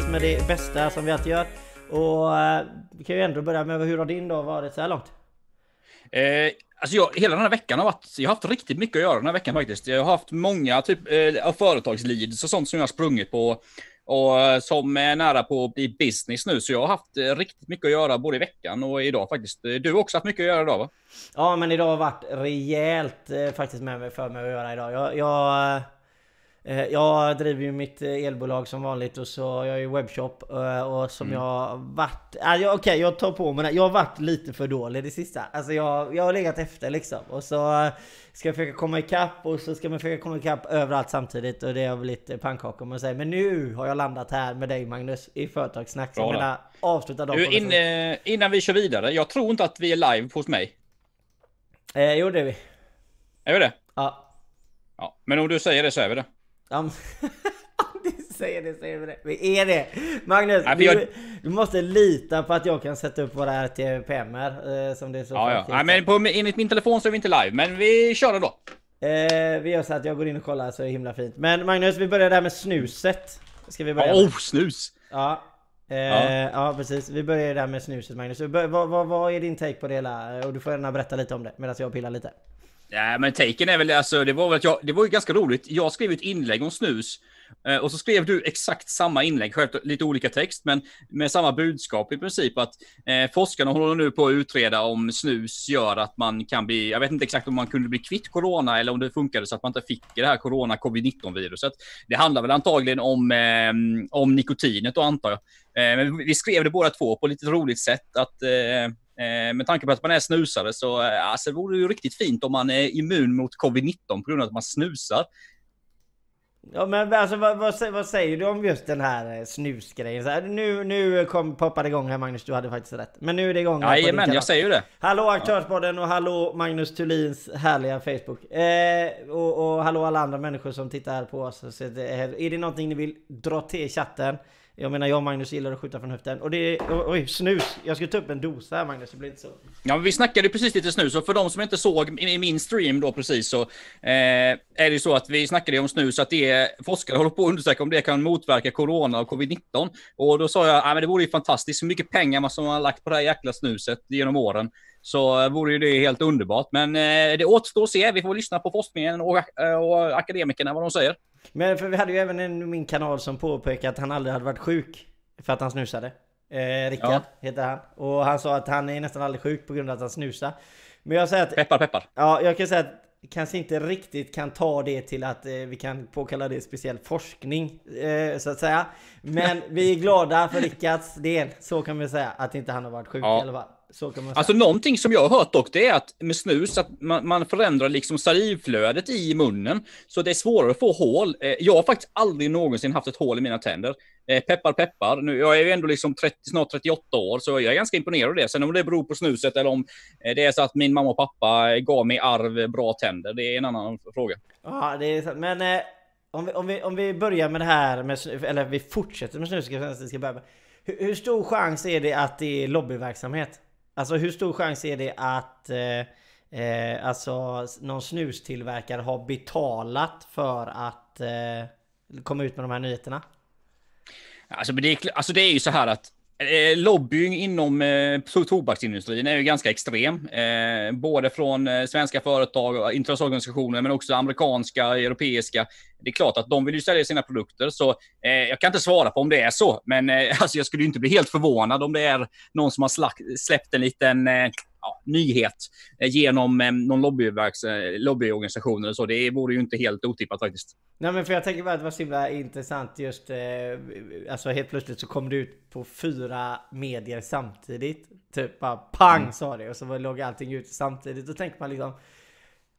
givetvis med det bästa som vi alltid gör. Och eh, vi kan ju ändå börja med hur har din dag varit så här långt? Eh, alltså jag, hela den här veckan har varit, jag har haft riktigt mycket att göra den här veckan faktiskt. Jag har haft många typ eh, företagsleads och sånt som jag har sprungit på och eh, som är nära på att bli business nu. Så jag har haft eh, riktigt mycket att göra både i veckan och idag faktiskt. Du har också haft mycket att göra idag va? Ja, men idag har varit rejält eh, faktiskt med mig för mig att göra idag. Jag, jag jag driver ju mitt eh, elbolag som vanligt och så jag är ju webbshop eh, och som mm. jag varit... Okej, okay, jag tar på mig det. Jag har varit lite för dålig det sista. Alltså jag, jag har legat efter liksom. Och så ska jag försöka komma ikapp och så ska man försöka komma ikapp överallt samtidigt och det har blivit pannkaka om man säger. Men nu har jag landat här med dig Magnus i Företagssnack. Så jag menar avsluta dagen. Du, in, innan vi kör vidare. Jag tror inte att vi är live hos mig. Eh, jo det är vi. Är vi det? Ja. Ja, men om du säger det så är vi det. Ja, du säger det, säger det. Vi är det! Magnus, ja, jag... du, du, måste lita på att jag kan sätta upp våra RTPM eh, som det är så Ja, ja. Nej, men på, enligt min telefon så är vi inte live, men vi kör det då. Eh, vi gör så att jag går in och kollar så är det himla fint. Men Magnus, vi börjar där med snuset. Ska vi börja Åh, oh, snus! Ja. Eh, ja. ja. precis. Vi börjar där med snuset Magnus. Vad, vad, vad är din take på det hela? Och du får gärna berätta lite om det medan jag pillar lite. Ja, men taken är väl alltså, det var väl att jag, det var ju ganska roligt. Jag skrev ett inlägg om snus eh, och så skrev du exakt samma inlägg, självklart lite olika text, men med samma budskap i princip att eh, forskarna håller nu på att utreda om snus gör att man kan bli, jag vet inte exakt om man kunde bli kvitt corona eller om det funkade så att man inte fick det här corona covid-19 viruset. Det handlar väl antagligen om, eh, om nikotinet då antar jag. Eh, men vi skrev det båda två på ett lite roligt sätt att Eh, med tanke på att man är snusare så eh, alltså, det vore det ju riktigt fint om man är immun mot covid-19 på grund av att man snusar. Ja men alltså vad, vad, vad, säger du om just den här eh, snusgrejen? Så här, nu nu kom, poppade igång här Magnus, du hade faktiskt rätt. Men nu är det igång. Jajamän, jag säger ju det. Hallå Aktörspodden och hallå Magnus Thulins härliga Facebook. Eh, och, och hallå alla andra människor som tittar på oss. Så det, är det någonting ni vill dra till chatten? Jag menar jag och Magnus gillar att skjuta från höften. Och det är... Oj, snus! Jag ska ta upp en dosa här Magnus, det blir inte så. Ja, vi snackade precis lite snus och för de som inte såg i min stream då precis så eh, är det ju så att vi snackade om snus att det är forskare håller på att undersöka om det kan motverka corona och covid-19. Och då sa jag, ja men det vore ju fantastiskt, så mycket pengar som man har lagt på det här jäkla snuset genom åren så eh, vore ju det helt underbart. Men eh, det återstår att se. Vi får lyssna på forskningen och, eh, och akademikerna vad de säger. Men för vi hade ju även en min kanal som påpekade att han aldrig hade varit sjuk för att han snusade. Eh, Rickard ja. heter han. Och han sa att han är nästan aldrig sjuk på grund av att han snusar. Men jag säger att... Peppar peppar. Ja, jag kan säga att kanske inte riktigt kan ta det till att eh, vi kan påkalla det speciell forskning eh, så att säga. Men vi är glada för Rickards del, så kan vi säga, att inte han har varit sjuk ja. i alla fall. Så kan man säga. Alltså någonting som jag har hört dock, det är att med snus, att man, man förändrar liksom salivflödet i munnen. Så det är svårare att få hål. Eh, jag har faktiskt aldrig någonsin haft ett hål i mina tänder. Eh, peppar peppar. Nu, jag är ju ändå liksom 30, snart 38 år, så jag är ganska imponerad av det. Sen om det beror på snuset eller om eh, det är så att min mamma och pappa gav mig arv bra tänder, det är en annan fråga. Ja, det är sant. Men eh, om, vi, om, vi, om vi börjar med det här med eller vi fortsätter med snus, ska, ska börja med. Hur, hur stor chans är det att det är lobbyverksamhet? Alltså hur stor chans är det att eh, eh, alltså någon snustillverkare har betalat för att eh, komma ut med de här nyheterna? Alltså, det, är, alltså det är ju så här att Eh, lobbying inom eh, tobaksindustrin är ju ganska extrem. Eh, både från eh, svenska företag och intresseorganisationer, men också amerikanska, europeiska. Det är klart att de vill ju sälja sina produkter, så eh, jag kan inte svara på om det är så. Men eh, alltså, jag skulle inte bli helt förvånad om det är någon som har släppt en liten eh, ja, nyhet eh, genom eh, någon lobbyverks, eh, lobbyorganisation eller så. Det vore ju inte helt otippat faktiskt. Nej men för jag tänker bara att det var så himla intressant just Alltså helt plötsligt så kom det ut på fyra medier samtidigt. Typ bara pang mm. sa det och så låg allting ut samtidigt. Då tänker man liksom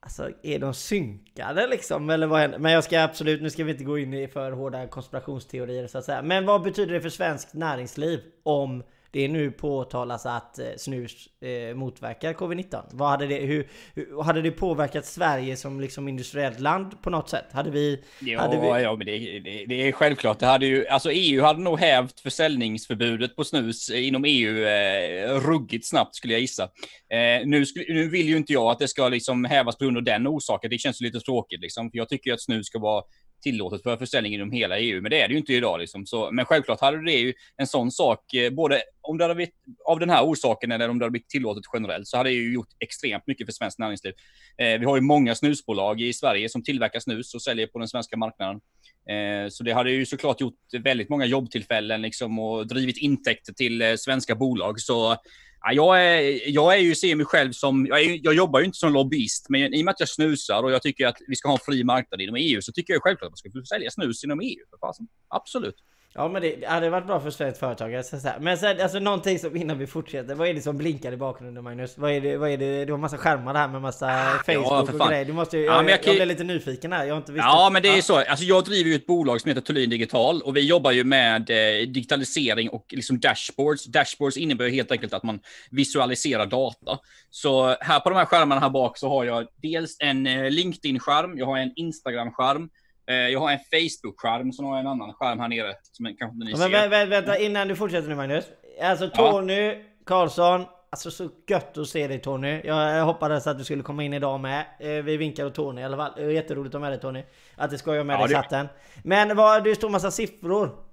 Alltså är de synkade liksom? Eller vad händer? Men jag ska absolut, nu ska vi inte gå in i för hårda konspirationsteorier så att säga. Men vad betyder det för svenskt näringsliv om det är nu påtalas att eh, snus eh, motverkar covid-19. Vad hade det, hur, hur, hade det påverkat Sverige som liksom industriellt land på något sätt? Hade vi... Ja, hade vi... ja men det, det, det, är självklart. Det hade ju, alltså EU hade nog hävt försäljningsförbudet på snus inom EU eh, ruggigt snabbt skulle jag gissa. Eh, nu, nu vill ju inte jag att det ska liksom hävas på grund av den orsaken. Det känns lite tråkigt liksom. För jag tycker att snus ska vara tillåtet för försäljning inom hela EU, men det är det ju inte idag. Liksom. Så, men självklart hade det ju en sån sak, eh, både om det hade blivit av den här orsaken eller om det hade blivit tillåtet generellt, så hade det ju gjort extremt mycket för svenskt näringsliv. Eh, vi har ju många snusbolag i Sverige som tillverkar snus och säljer på den svenska marknaden. Eh, så det hade ju såklart gjort väldigt många jobbtillfällen liksom, och drivit intäkter till eh, svenska bolag. Så Ja, jag, är, jag är ju, ser mig själv som, jag, är, jag, jobbar ju inte som lobbyist, men i och med att jag snusar och jag tycker att vi ska ha en fri marknad inom EU, så tycker jag självklart att man ska få sälja snus inom EU. För fasen. Absolut. Ja men det hade varit bra för svenskt företag. Men sen, alltså någonting som innan vi fortsätter. Vad är det som blinkar i bakgrunden Magnus? Vad är det? Vad är det? Du har massa skärmar där med massa Facebook ja, och grejer. Du måste ju, ja, jag, jag, jag, blir lite nyfiken här. Jag har inte visst Ja men det är ja. så. Alltså jag driver ju ett bolag som heter Thulin Digital och vi jobbar ju med eh, digitalisering och liksom dashboards. Dashboards innebär helt enkelt att man visualiserar data. Så här på de här skärmarna här bak så har jag dels en eh, LinkedIn-skärm, jag har en Instagram-skärm, jag har en Facebook-skärm, så har jag en annan skärm här nere. Som kanske ni ser. Men vä vänta, innan du fortsätter nu Magnus. Alltså Tony ja. Karlsson. Alltså så gött att se dig Tony. Jag hoppades att du skulle komma in idag med. Eh, vi vinkar åt Tony i alla fall. Jätteroligt att ha med dig Tony. Att det ska jag med ja, dig i chatten. Men vad, det står massa siffror.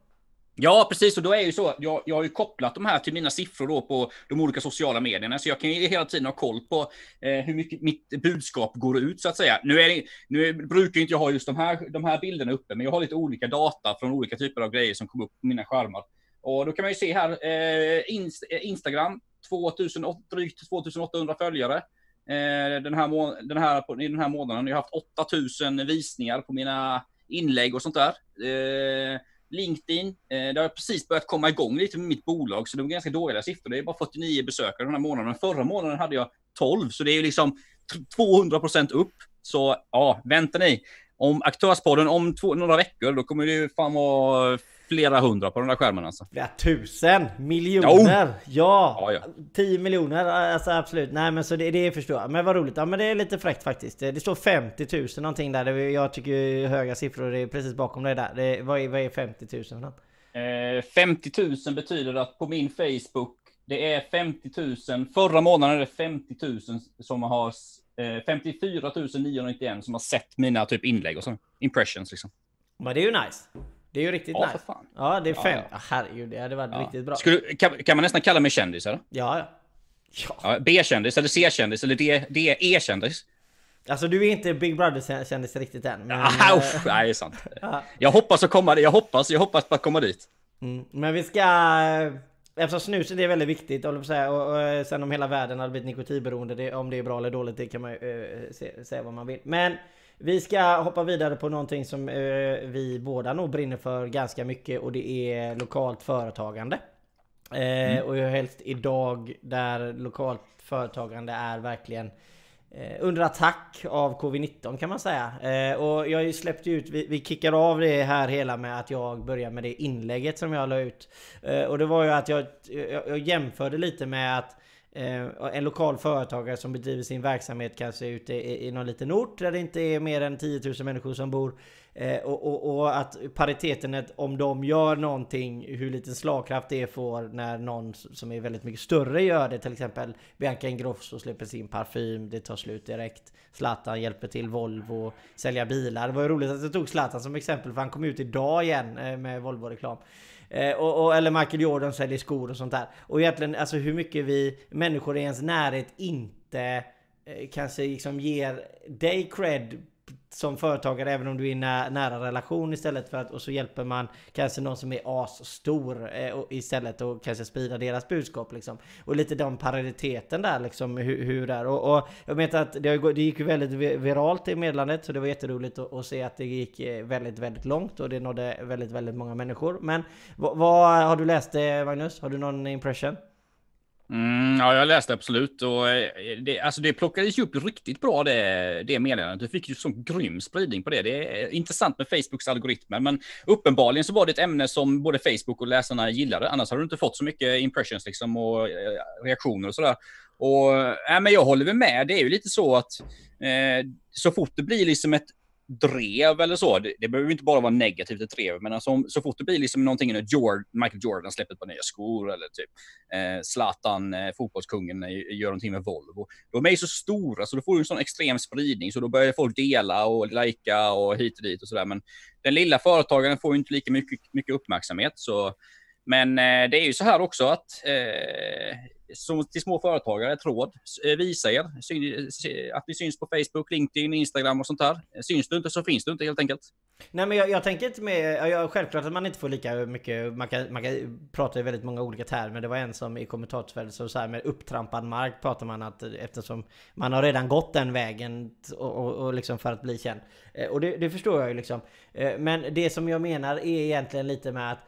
Ja, precis. Och då är ju så. Jag, jag har ju kopplat de här till mina siffror då på de olika sociala medierna, så jag kan ju hela tiden ha koll på eh, hur mycket mitt budskap går ut så att säga. Nu, är det, nu brukar inte jag ha just de här, de här bilderna uppe, men jag har lite olika data från olika typer av grejer som kommer upp på mina skärmar. Och då kan man ju se här, eh, Inst eh, Instagram, 2000, drygt 2800 följare. Eh, den, här den, här, I den här månaden jag har haft 8000 visningar på mina inlägg och sånt där. Eh, LinkedIn, eh, det har precis börjat komma igång lite med mitt bolag, så det var ganska dåliga siffror. Det är bara 49 besökare den här månaden. Förra månaden hade jag 12, så det är ju liksom 200 procent upp. Så ja, vänta ni. Om Aktörspodden om två, några veckor, då kommer det ju fan vara flera hundra på den där skärmen alltså. Flera tusen miljoner! Oh. Ja! ja, ja! 10 miljoner, alltså absolut. Nej men så det, det förstår jag. Men vad roligt. Ja men det är lite fräckt faktiskt. Det står 50 000 någonting där. Jag tycker höga siffror är precis bakom dig där. Det, vad, är, vad är 50 000 för något? Eh, 50 000 betyder att på min Facebook, det är 50 000. Förra månaden är det 50 000 som har eh, 54 991 som har sett mina typ inlägg och så. Impressions liksom. Men det är ju nice. Det är ju riktigt ja, nice. För fan. Ja, det är fem. Ja, ja. herregud, det hade varit ja. riktigt bra. Skulle, kan, kan, man nästan kalla mig kändis eller? Ja, ja. ja. B-kändis eller C-kändis eller D-E-kändis? Alltså du är inte Big Brother-kändis riktigt än. Men, ah, usch, nej, det är sant. ja. Jag hoppas att komma Jag hoppas, jag hoppas på att komma dit. Mm, men vi ska... Eftersom snuset är väldigt viktigt, och, och, och sen om hela världen hade blivit nikotinberoende, det, om det är bra eller dåligt, det kan man ju äh, säga vad man vill. Men vi ska hoppa vidare på någonting som eh, vi båda nog brinner för ganska mycket och det är lokalt företagande. Eh, mm. Och helst idag där lokalt företagande är verkligen eh, under attack av Covid-19 kan man säga. Eh, och jag släppte ut, vi, vi kickar av det här hela med att jag börjar med det inlägget som jag la ut. Eh, och det var ju att jag, jag, jag jämförde lite med att Eh, en lokal företagare som bedriver sin verksamhet kanske ute i, i någon liten ort där det inte är mer än 10 000 människor som bor. Eh, och, och, och, att pariteten är att om de gör någonting, hur liten slagkraft det får när någon som är väldigt mycket större gör det. Till exempel Bianca Ingrosso släpper sin parfym, det tar slut direkt. Zlatan hjälper till Volvo sälja bilar. Det var ju roligt att jag tog Zlatan som exempel för han kom ut idag igen eh, med Volvo-reklam. Eh, och, och, eller Michael Jordan säljer skor och sånt där. Och egentligen alltså hur mycket vi människor i ens närhet inte eh, kanske liksom ger dig cred som företagare även om du är i nä nära relation istället för att och så hjälper man kanske någon som är asstor eh, och istället och kanske sprida deras budskap liksom. Och lite den parallelliteten där liksom hur, hur det är. Och, och jag vet att det, det gick ju väldigt viralt i meddelandet så det var jätteroligt att, att se att det gick eh, väldigt, väldigt långt och det nådde väldigt, väldigt många människor. Men vad, vad har du läst det Magnus? Har du någon impression? Mm, ja, jag läste absolut och eh, det, alltså det plockades ju upp riktigt bra det, det meddelandet. Du fick ju sån grym spridning på det. Det är intressant med Facebooks algoritmer, men uppenbarligen så var det ett ämne som både Facebook och läsarna gillade. Annars hade du inte fått så mycket impressions liksom och eh, reaktioner och sådär. Och äh, men jag håller väl med. Det är ju lite så att eh, så fort det blir liksom ett drev eller så. Det, det behöver inte bara vara negativt ett drev, men alltså, så fort det blir liksom någonting när Jordan, Michael Jordan släpper på nya skor eller typ eh, Zlatan, eh, fotbollskungen, eh, gör någonting med Volvo. De är ju så stora så då får du en sån extrem spridning så då börjar folk dela och lajka och hit och dit och sådär. Men den lilla företagaren får ju inte lika mycket, mycket uppmärksamhet. Så, men eh, det är ju så här också att eh, som till små företagare, ett råd. Eh, visa er att ni syns på Facebook, LinkedIn, Instagram och sånt här. Syns du inte så finns du inte helt enkelt. Nej men jag, jag tänker inte med, jag, självklart att man inte får lika mycket, man kan, man kan prata i väldigt många olika termer. Det var en som i kommentarsfältet så, så här med upptrampad mark pratar man att eh, eftersom man har redan gått den vägen och, och, och liksom för att bli känd. Eh, och det, det, förstår jag ju liksom. Men det som jag menar är egentligen lite med att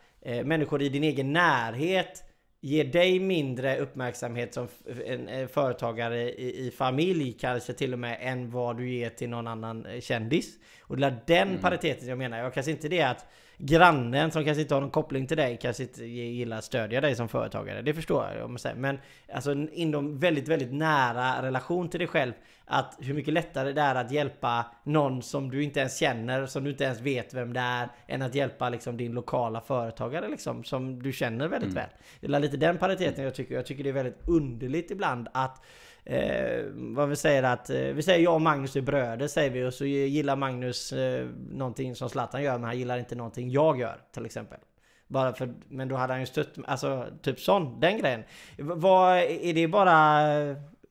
människor i din egen närhet ger dig mindre uppmärksamhet som en företagare i, i, familj kanske till och med än vad du ger till någon annan eh, kändis. Och det är den mm. pariteten jag menar. Jag kanske inte det att grannen som kanske inte har någon koppling till dig kanske inte gillar att stödja dig som företagare. Det förstår jag. Men alltså inom väldigt, väldigt nära relation till dig själv. Att hur mycket lättare det är att hjälpa någon som du inte ens känner, som du inte ens vet vem det är, än att hjälpa liksom din lokala företagare liksom, som du känner väldigt mm. väl. Det är lite den pariteten jag tycker. Jag tycker det är väldigt underligt ibland att Eh, vad vi säger att, eh, vi säger jag och Magnus är bröder säger vi och så gillar Magnus eh, någonting som Zlatan gör men han gillar inte någonting jag gör till exempel. Bara för, men då hade han ju stött, alltså typ sån, den grejen. Vad, är det bara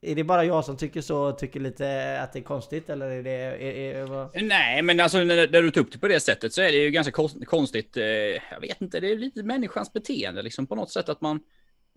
är det bara jag som tycker så, tycker lite att det är konstigt eller är det... Är, är, vad... Nej, men alltså när, när du tog upp det på det sättet så är det ju ganska konstigt. Eh, jag vet inte, det är lite människans beteende liksom på något sätt att man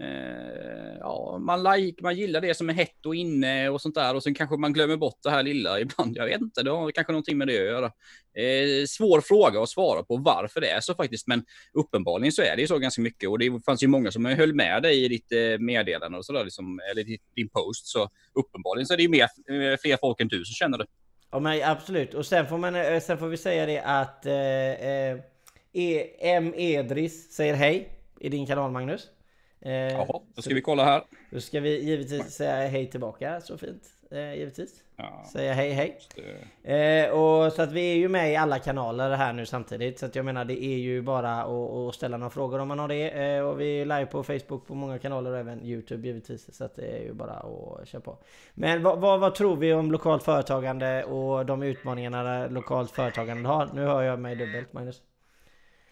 Eh, ja, man, like, man gillar det som är hett och inne och sånt där och sen kanske man glömmer bort det här lilla ibland. Jag vet inte, det har kanske någonting med det att göra. Eh, svår fråga att svara på varför det är så faktiskt, men uppenbarligen så är det ju så ganska mycket och det fanns ju många som höll med dig i ditt eh, meddelande och sådär, liksom, eller din post, så uppenbarligen så är det ju mer, eh, fler folk än du som känner det. Ja men absolut, och sen får, man, eh, sen får vi säga det att eh, eh, M. Edris säger hej i din kanal Magnus. Eh, Jaha, då ska vi kolla här. Då ska vi givetvis säga hej tillbaka, så fint. Eh, givetvis. Ja, säga hej hej. Eh, och så att vi är ju med i alla kanaler här nu samtidigt. Så att jag menar det är ju bara att, ställa några frågor om man har det. Eh, och vi är live på Facebook på många kanaler och även Youtube givetvis. Så att det är ju bara att köra på. Men vad, vad, vad, tror vi om lokalt företagande och de utmaningarna lokalt företagande har? Nu hör jag mig dubbelt Magnus.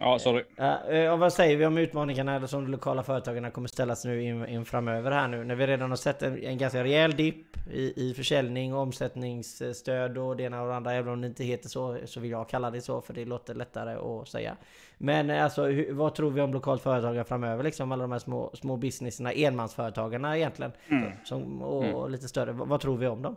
Ja, sorry. Uh, vad säger vi om utmaningarna som de lokala företagen kommer ställas nu in, in, framöver här nu? När vi redan har sett en, en ganska rejäl dipp i, i försäljning och omsättningsstöd och det ena och det andra. Även om det inte heter så, så vill jag kalla det så för det låter lättare att säga. Men eh, alltså, hur, vad tror vi om lokalt företagande framöver? Liksom alla de här små, små businesserna, enmansföretagarna egentligen. Mm. Som, och, och, mm. lite större. Vad, vad tror vi om dem?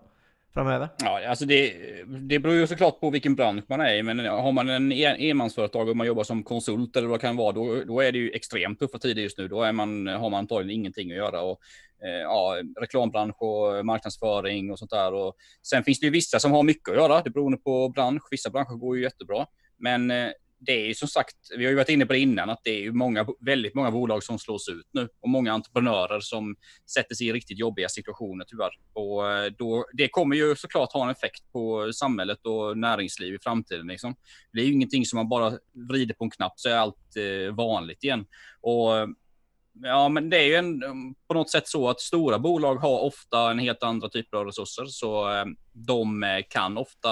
Framöver? Ja, alltså det, det beror ju såklart på vilken bransch man är i, men har man en enmansföretag och man jobbar som konsult eller vad det kan vara, då, då är det ju extremt tuffa tider just nu. Då är man, har man antagligen ingenting att göra och eh, ja, reklambransch och marknadsföring och sånt där. Och sen finns det ju vissa som har mycket att göra, det beror på bransch. Vissa branscher går ju jättebra, men eh, det är ju som sagt, vi har ju varit inne på det innan, att det är ju många, väldigt många bolag som slås ut nu och många entreprenörer som sätter sig i riktigt jobbiga situationer tyvärr. Och eh, då, det kommer ju såklart ha en effekt på samhället och näringsliv i framtiden. Liksom. Det är ju ingenting som man bara vrider på en knapp så är allt eh, vanligt igen. Och eh, Ja, men det är ju en, på något sätt så att stora bolag har ofta en helt andra typer av resurser, så eh, de eh, kan ofta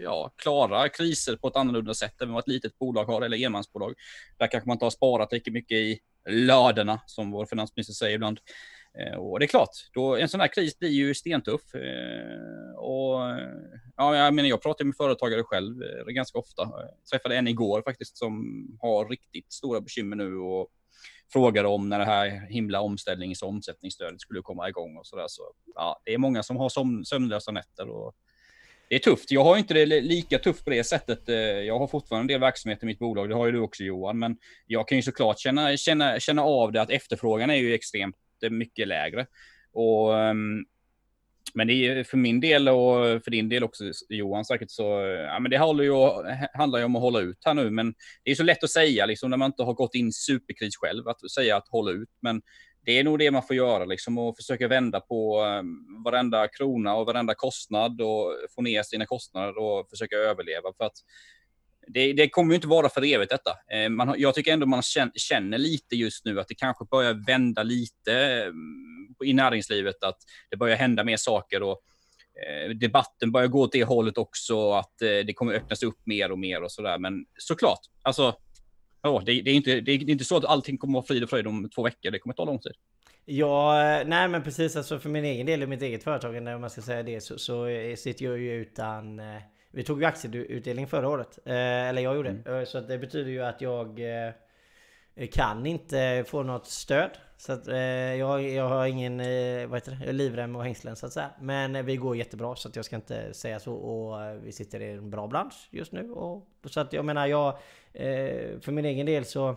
ja, klara kriser på ett annorlunda sätt än vad ett litet bolag har eller enmansbolag. Där kanske man inte har sparat lika mycket i ladorna, som vår finansminister säger ibland. Eh, och det är klart, då, en sån här kris blir ju stentuff. Och, ja, jag, menar, jag pratar med företagare själv ganska ofta. Jag träffade en igår faktiskt som har riktigt stora bekymmer nu och frågade om när det här himla omställnings och omsättningsstödet skulle komma igång och sådär. Så ja, det är många som har sömnlösa nätter och det är tufft. Jag har inte det lika tufft på det sättet. Eh, jag har fortfarande en del verksamhet i mitt bolag. Det har ju du också Johan, men jag kan ju såklart känna, känna, känna av det att efterfrågan är ju extremt mycket lägre. Och um, men det är för min del och för din del också Johan säkert så, ja men det håller ju, handlar ju om att hålla ut här nu. Men det är så lätt att säga liksom när man inte har gått in i superkris själv, att säga att hålla ut. Men det är nog det man får göra liksom och försöka vända på ehm, varenda krona och varenda kostnad och få ner sina kostnader och försöka överleva. För att det, det kommer ju inte vara för evigt detta. Eh, man, jag tycker ändå man känner, lite just nu att det kanske börjar vända lite ehm, i näringslivet, att det börjar hända mer saker och eh, debatten börjar gå åt det hållet också, att eh, det kommer öppnas upp mer och mer och sådär. Men såklart, alltså Ja, det, det, är inte, det är inte så att allting kommer att vara frid och fröjd om två veckor. Det kommer ta lång tid. Ja, nej men precis. Alltså för min egen del i mitt eget företag, om man ska säga det, så, så sitter jag ju utan... Eh, vi tog ju aktieutdelning förra året. Eh, eller jag gjorde. Mm. Eh, så det betyder ju att jag kan inte få något stöd. Så att, eh, jag, jag har ingen eh, vad heter det, livrem och hängslen så att säga. Men eh, vi går jättebra så att jag ska inte säga så. Och vi sitter i en bra bransch just nu. Och, så att jag menar, jag Eh, för min egen del så...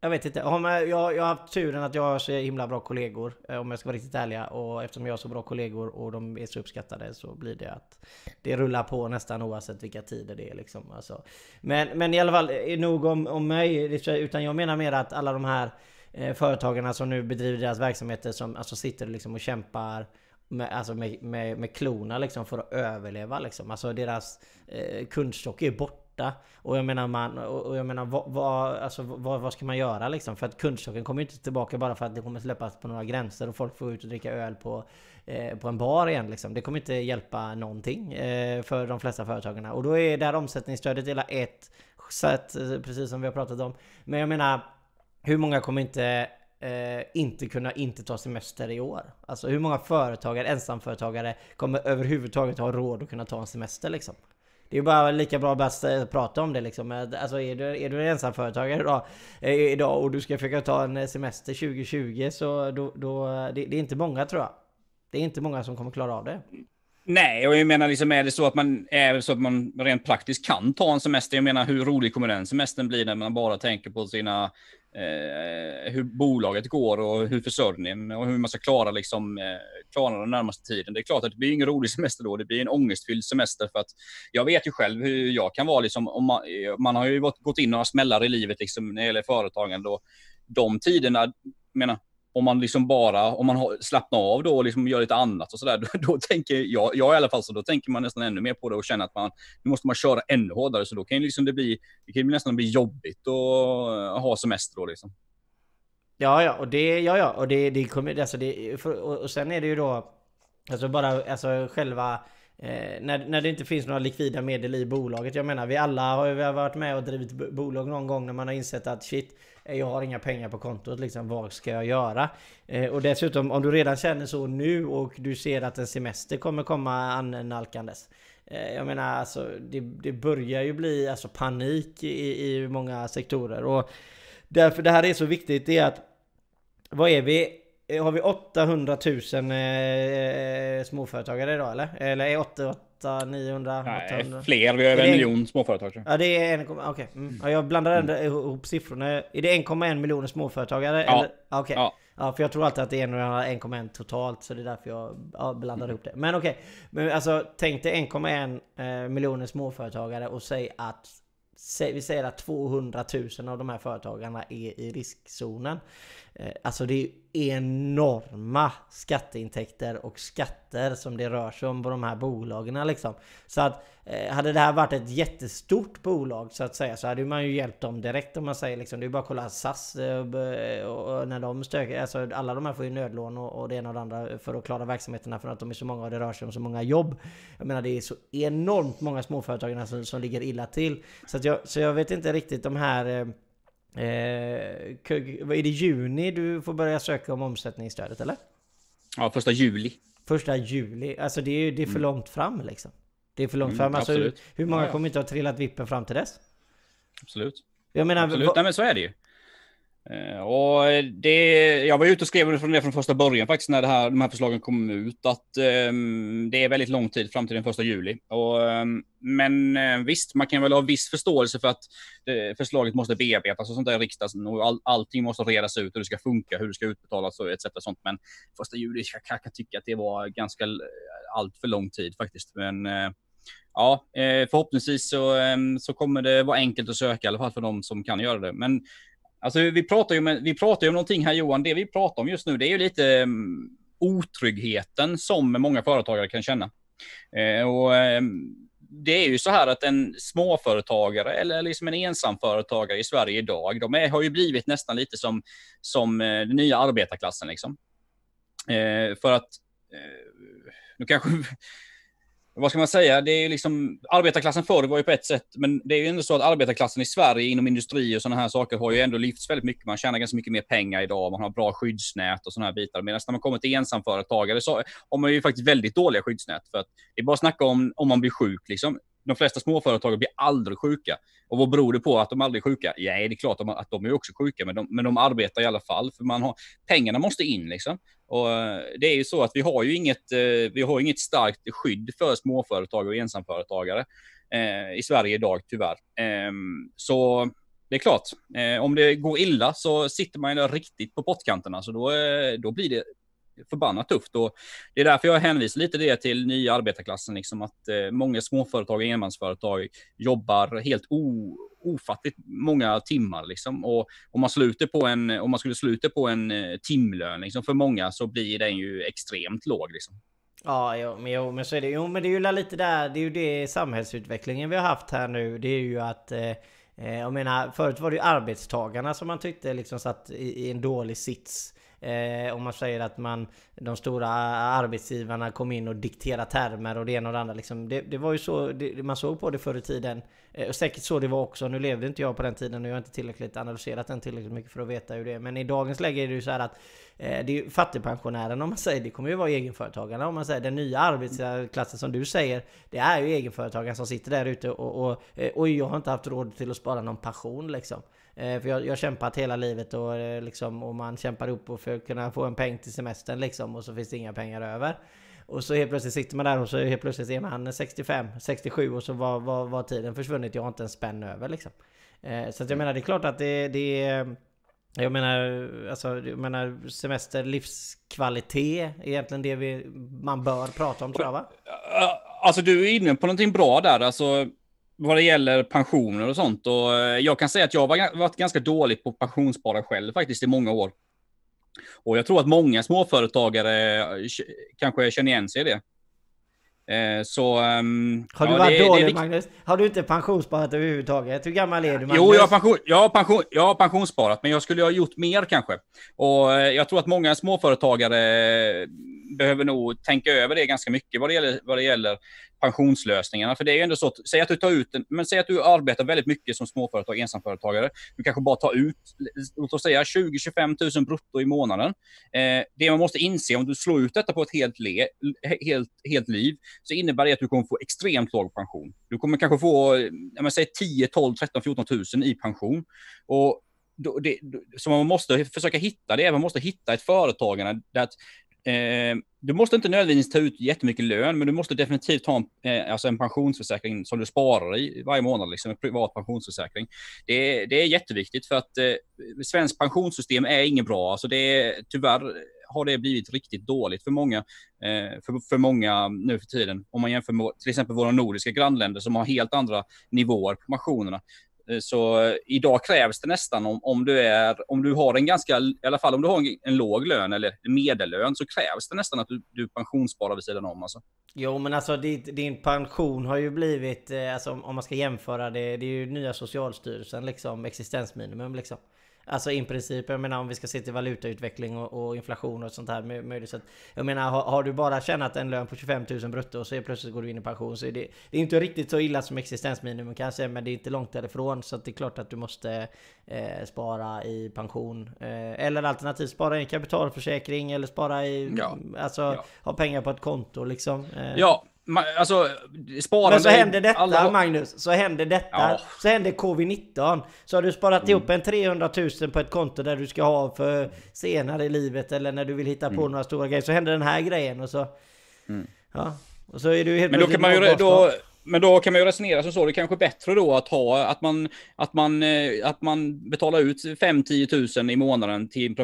Jag vet inte. Jag, jag, har haft turen att jag har så himla bra kollegor. Eh, om jag ska vara riktigt ärlig. Och eftersom jag har så bra kollegor och de är så uppskattade så blir det att det rullar på nästan oavsett vilka tider det är liksom. Alltså. Men, men i alla fall, nog om, om mig. Utan jag menar mer att alla de här Eh, företagarna som nu bedriver deras verksamheter som alltså sitter liksom och kämpar med, alltså med, med, med klorna liksom för att överleva liksom. Alltså deras eh, kundstock är borta. Och jag menar, man, och jag menar vad, vad, alltså, vad, vad ska man göra liksom? För att kundstocken kommer inte tillbaka bara för att det kommer släppas på några gränser och folk får ut och dricka öl på, eh, på en bar igen liksom. Det kommer inte hjälpa någonting eh, för de flesta företagarna. Och då är där omsättningsstödet hela ett sätt, eh, precis som vi har pratat om. Men jag menar, hur många kommer inte Eh, inte kunna inte ta semester i år. Alltså hur många företagare, ensamföretagare kommer överhuvudtaget ha råd att kunna ta en semester liksom? Det är ju bara lika bra att prata om det liksom. Eh, alltså är du, är du ensamföretagare idag, eh, idag och du ska försöka ta en eh, semester 2020 så då, då det, det är inte många tror jag. Det är inte många som kommer klara av det. Nej, och jag menar, liksom, är det så att man är så att man rent praktiskt kan ta en semester? Jag menar, hur rolig kommer den semestern bli när man bara tänker på sina eh, hur bolaget går och hur försörjningen och hur man ska klara liksom eh, klara den närmaste tiden. Det är klart att det blir ingen rolig semester då. Det blir en ångestfylld semester för att jag vet ju själv hur jag kan vara liksom. Om man, man har ju gått in några smällar i livet liksom när det gäller företagande och de tiderna, menar, om man liksom bara, om man slappnar av då och liksom gör lite annat och sådär, då, då, tänker jag, jag i alla fall så, då tänker man nästan ännu mer på det och känner att man, nu måste man köra ännu hårdare, så då kan liksom det bli, det kan nästan bli jobbigt att eh, ha semester då liksom. Ja, ja, och det, ja, ja, och det, det kommer, alltså det, för, och, och sen är det ju då, alltså bara, alltså själva, Eh, när, när det inte finns några likvida medel i bolaget. Jag menar vi alla har, vi har varit med och drivit bolag någon gång när man har insett att shit, jag har inga pengar på kontot liksom, vad ska jag göra? Eh, och dessutom om du redan känner så nu och du ser att en semester kommer komma annalkandes. Eh, jag menar alltså det, det börjar ju bli alltså panik i, i många sektorer. Och därför det här är så viktigt det är att vad är vi? Eh, har vi 800 000 eh, småföretagare idag eller? Eller är 8, 8 900? Nej, 800? fler. Vi har över en miljon småföretag. Ja det är 1, okej. Okay. Mm. Ja, jag blandar ändå mm. ihop siffrorna. Är det 1,1 miljoner småföretagare? Ja. Okej. Okay. Ja. ja. för jag tror alltid att det är 1,1 totalt. Så det är därför jag ja, blandar mm. ihop det. Men okej. Okay. Men alltså tänk dig 1,1 eh, miljoner småföretagare och säg att vi säger att 200 000 av de här företagarna är i riskzonen. Eh, alltså det är enorma skatteintäkter och skatter som det rör sig om på de här bolagen liksom. Så att eh, hade det här varit ett jättestort bolag så att säga så hade man ju hjälpt dem direkt om man säger liksom. Det är bara att kolla SAS eh, och när de stökar. Alltså alla de här får ju nödlån och det ena och det andra för att klara verksamheterna för att de är så många och det rör sig om så många jobb. Jag menar det är så enormt många småföretagare som, som ligger illa till. Så, att jag, så jag vet inte riktigt de här är det juni du får börja söka om omsättningsstödet eller? Ja, första juli. Första juli. Alltså det är, det är för mm. långt fram liksom. Det är för långt mm, fram. Alltså, hur, hur många ja, ja. kommer inte ha trillat vippen fram till dess? Absolut. Jag menar... Absolut. Nej men så är det ju. Eh, och eh, det, jag var ute och skrev från det från första början faktiskt när det här, de här förslagen kom ut att um, det är väldigt lång tid fram till den första juli. Och, um, men eh, visst, man kan väl ha viss förståelse för att det, förslaget måste bearbetas och sånt där i riksdagen och all, allting måste redas ut hur det ska funka, hur det ska utbetalas och etc. Sånt. Men första juli jag kan kan tycka att det var ganska allt för lång tid faktiskt. Men uh, ja, förhoppningsvis så, ehm, så kommer det vara enkelt att söka i alla fall för de som kan göra det. Men Alltså vi pratar ju, med, vi pratar ju om någonting här Johan, det vi pratar om just nu det är ju lite um, otryggheten som många företagare kan känna. Eh, och um, det är ju så här att en småföretagare eller liksom en ensamföretagare i Sverige idag, de är, har ju blivit nästan lite som, som uh, den nya arbetarklassen liksom. Eh, för att, eh, nu kanske vad ska man säga, det är liksom, arbetarklassen förr var ju på ett sätt, men det är ju ändå så att arbetarklassen i Sverige inom industri och sådana här saker har ju ändå lyfts väldigt mycket. Man tjänar ganska mycket mer pengar idag, man har bra skyddsnät och sådana här bitar. Medan när man kommer till ensamföretagare så har man ju faktiskt väldigt dåliga skyddsnät. För att det är bara att snacka om om man blir sjuk liksom. De flesta småföretagare blir aldrig sjuka. Och vad beror det på att de aldrig är sjuka? Ja, det är klart att de är också sjuka, men de, men de arbetar i alla fall. För man har, pengarna måste in liksom. Och eh, det är ju så att vi har ju inget, eh, vi har inget starkt skydd för småföretag och ensamföretagare eh, i Sverige idag, tyvärr. Ehm, så det är klart, eh, om det går illa så sitter man ju riktigt på pottkanterna, så då, då blir det förbannat tufft. Och det är därför jag hänvisar lite det till nya arbetarklassen, liksom att eh, många småföretag och enmansföretag jobbar helt o, ofattligt många timmar. Liksom. Och om man, sluter på en, om man skulle sluta på en eh, timlön liksom, för många så blir den ju extremt låg. Liksom. Ja, jo, men, jo, men så är det. Jo, men det är ju lite där, det är ju det samhällsutvecklingen vi har haft här nu. Det är ju att eh, eh jag menar, förut var det ju arbetstagarna som man tyckte liksom satt i, i en dålig sits. Eh, om man säger att man, de stora arbetsgivarna kom in och dikterade termer och det ena och det andra. Liksom. Det, det var ju så det, man såg på det förr i tiden. Eh, och säkert så det var också. Nu levde inte jag på den tiden och jag har inte tillräckligt analyserat den tillräckligt mycket för att veta hur det är. Men i dagens läge är det ju så här att eh, det är fattigpensionärerna om man säger. Det kommer ju vara egenföretagarna om man säger. Den nya arbetsklassen som du säger. Det är ju egenföretagare som sitter där ute och, och, eh, och, och jag har inte haft råd till att spara någon pension liksom. Eh, för jag, jag har kämpat hela livet och, eh, liksom, och man kämpar upp för att kunna få en peng till semestern liksom och så finns det inga pengar över. Och så helt plötsligt sitter man där och så helt plötsligt är man 65, 67 och så var, var, var tiden försvunnit. Jag har inte en spänn över liksom. Eh, så att jag menar det är klart att det, det är... Jag menar, alltså, jag menar semester, livskvalitet är egentligen det vi, man bör prata om tror jag va? Alltså du är inne på någonting bra där. Alltså, vad det gäller pensioner och sånt. Och eh, jag kan säga att jag har varit ganska dålig på pensionsspara själv faktiskt i många år. Och jag tror att många småföretagare eh, kanske känner igen sig i det. Eh, så... Um, har du ja, varit det, dålig det Magnus? Har du inte pensionssparat överhuvudtaget? Hur gammal är du Magnus? Jo, jag har, pension, jag, har pension, jag har pensionssparat, men jag skulle ha gjort mer kanske. Och jag tror att många småföretagare behöver nog tänka över det ganska mycket vad det gäller, vad det gäller pensionslösningarna. För det är ju ändå så att, säg att du tar ut, en, men säg att du arbetar väldigt mycket som småföretag, ensamföretagare. Du kanske bara tar ut, låt oss säga 20-25 000 brutto i månaden. Eh, det man måste inse om du slår ut detta på ett helt, le, helt, helt liv, så innebär det att du kommer få extremt låg pension. Du kommer kanske få, jag säg 10, 12, 13, 14 000 i pension. Och då, det, så man måste försöka hitta det, man måste hitta ett företagande där att Eh, du måste inte nödvändigtvis ta ut jättemycket lön, men du måste definitivt ha en, eh, alltså en pensionsförsäkring som du sparar i varje månad, liksom en privat pensionsförsäkring. Det är, det är jätteviktigt för att eh, svenskt pensionssystem är inget bra. Alltså det är, tyvärr har det blivit riktigt dåligt för många, eh, för, för många nu för tiden. Om man jämför med till exempel våra nordiska grannländer som har helt andra nivåer på pensionerna. Eh, så eh, idag krävs det nästan om, om, du är, om du har en ganska, i alla fall om du har en, en låg lön eller medellön så krävs det nästan att du, du pensionssparar vid sidan om. Alltså. Jo men alltså din, din pension har ju blivit, eh, alltså, om man ska jämföra det, det är ju nya Socialstyrelsen liksom, existensminimum liksom. Alltså i princip, jag menar om vi ska se till valutautveckling och, och inflation och sånt här möjligt. Så jag menar har, har, du bara tjänat en lön på 25 000 brutto och så plötsligt går du in i pension så är det, det är inte riktigt så illa som existensminimum kanske men det är inte långt därifrån så det är klart att du måste eh, spara i pension. Eh, eller alternativt spara i en kapitalförsäkring eller spara i, ja. alltså ja. ha pengar på ett konto liksom. Eh. Ja, alltså, sparande... Men så händer detta alla... Magnus, så händer detta. Ja. Så händer covid-19. Så har du sparat mm. ihop en 300 000 på ett konto där du ska ha för senare i livet eller när du vill hitta på mm. några stora grejer. Så händer den här grejen och så... Mm. Ja. Och så är du helt Men då kan man ju... Då, men då kan man ju resonera som så, det är kanske bättre då att ha, att man, att man, eh, att man betalar ut 5-10 000 i månaden till en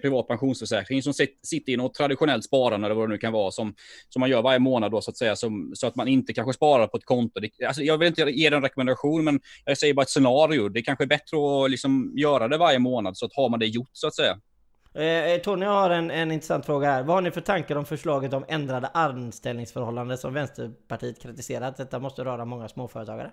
privat pensionsförsäkring som sitter i något traditionellt sparande eller vad det nu kan vara som, som man gör varje månad då så att säga, som, så att man inte kanske sparar på ett konto. Det, alltså, jag vill inte ge den rekommendation, men jag säger bara ett scenario. Det är kanske är bättre att liksom göra det varje månad så att har man det gjort så att säga. Eh, eh, Tony har en, en intressant fråga här. Vad har ni för tankar om förslaget om ändrade anställningsförhållanden som Vänsterpartiet kritiserat? Detta måste röra många småföretagare.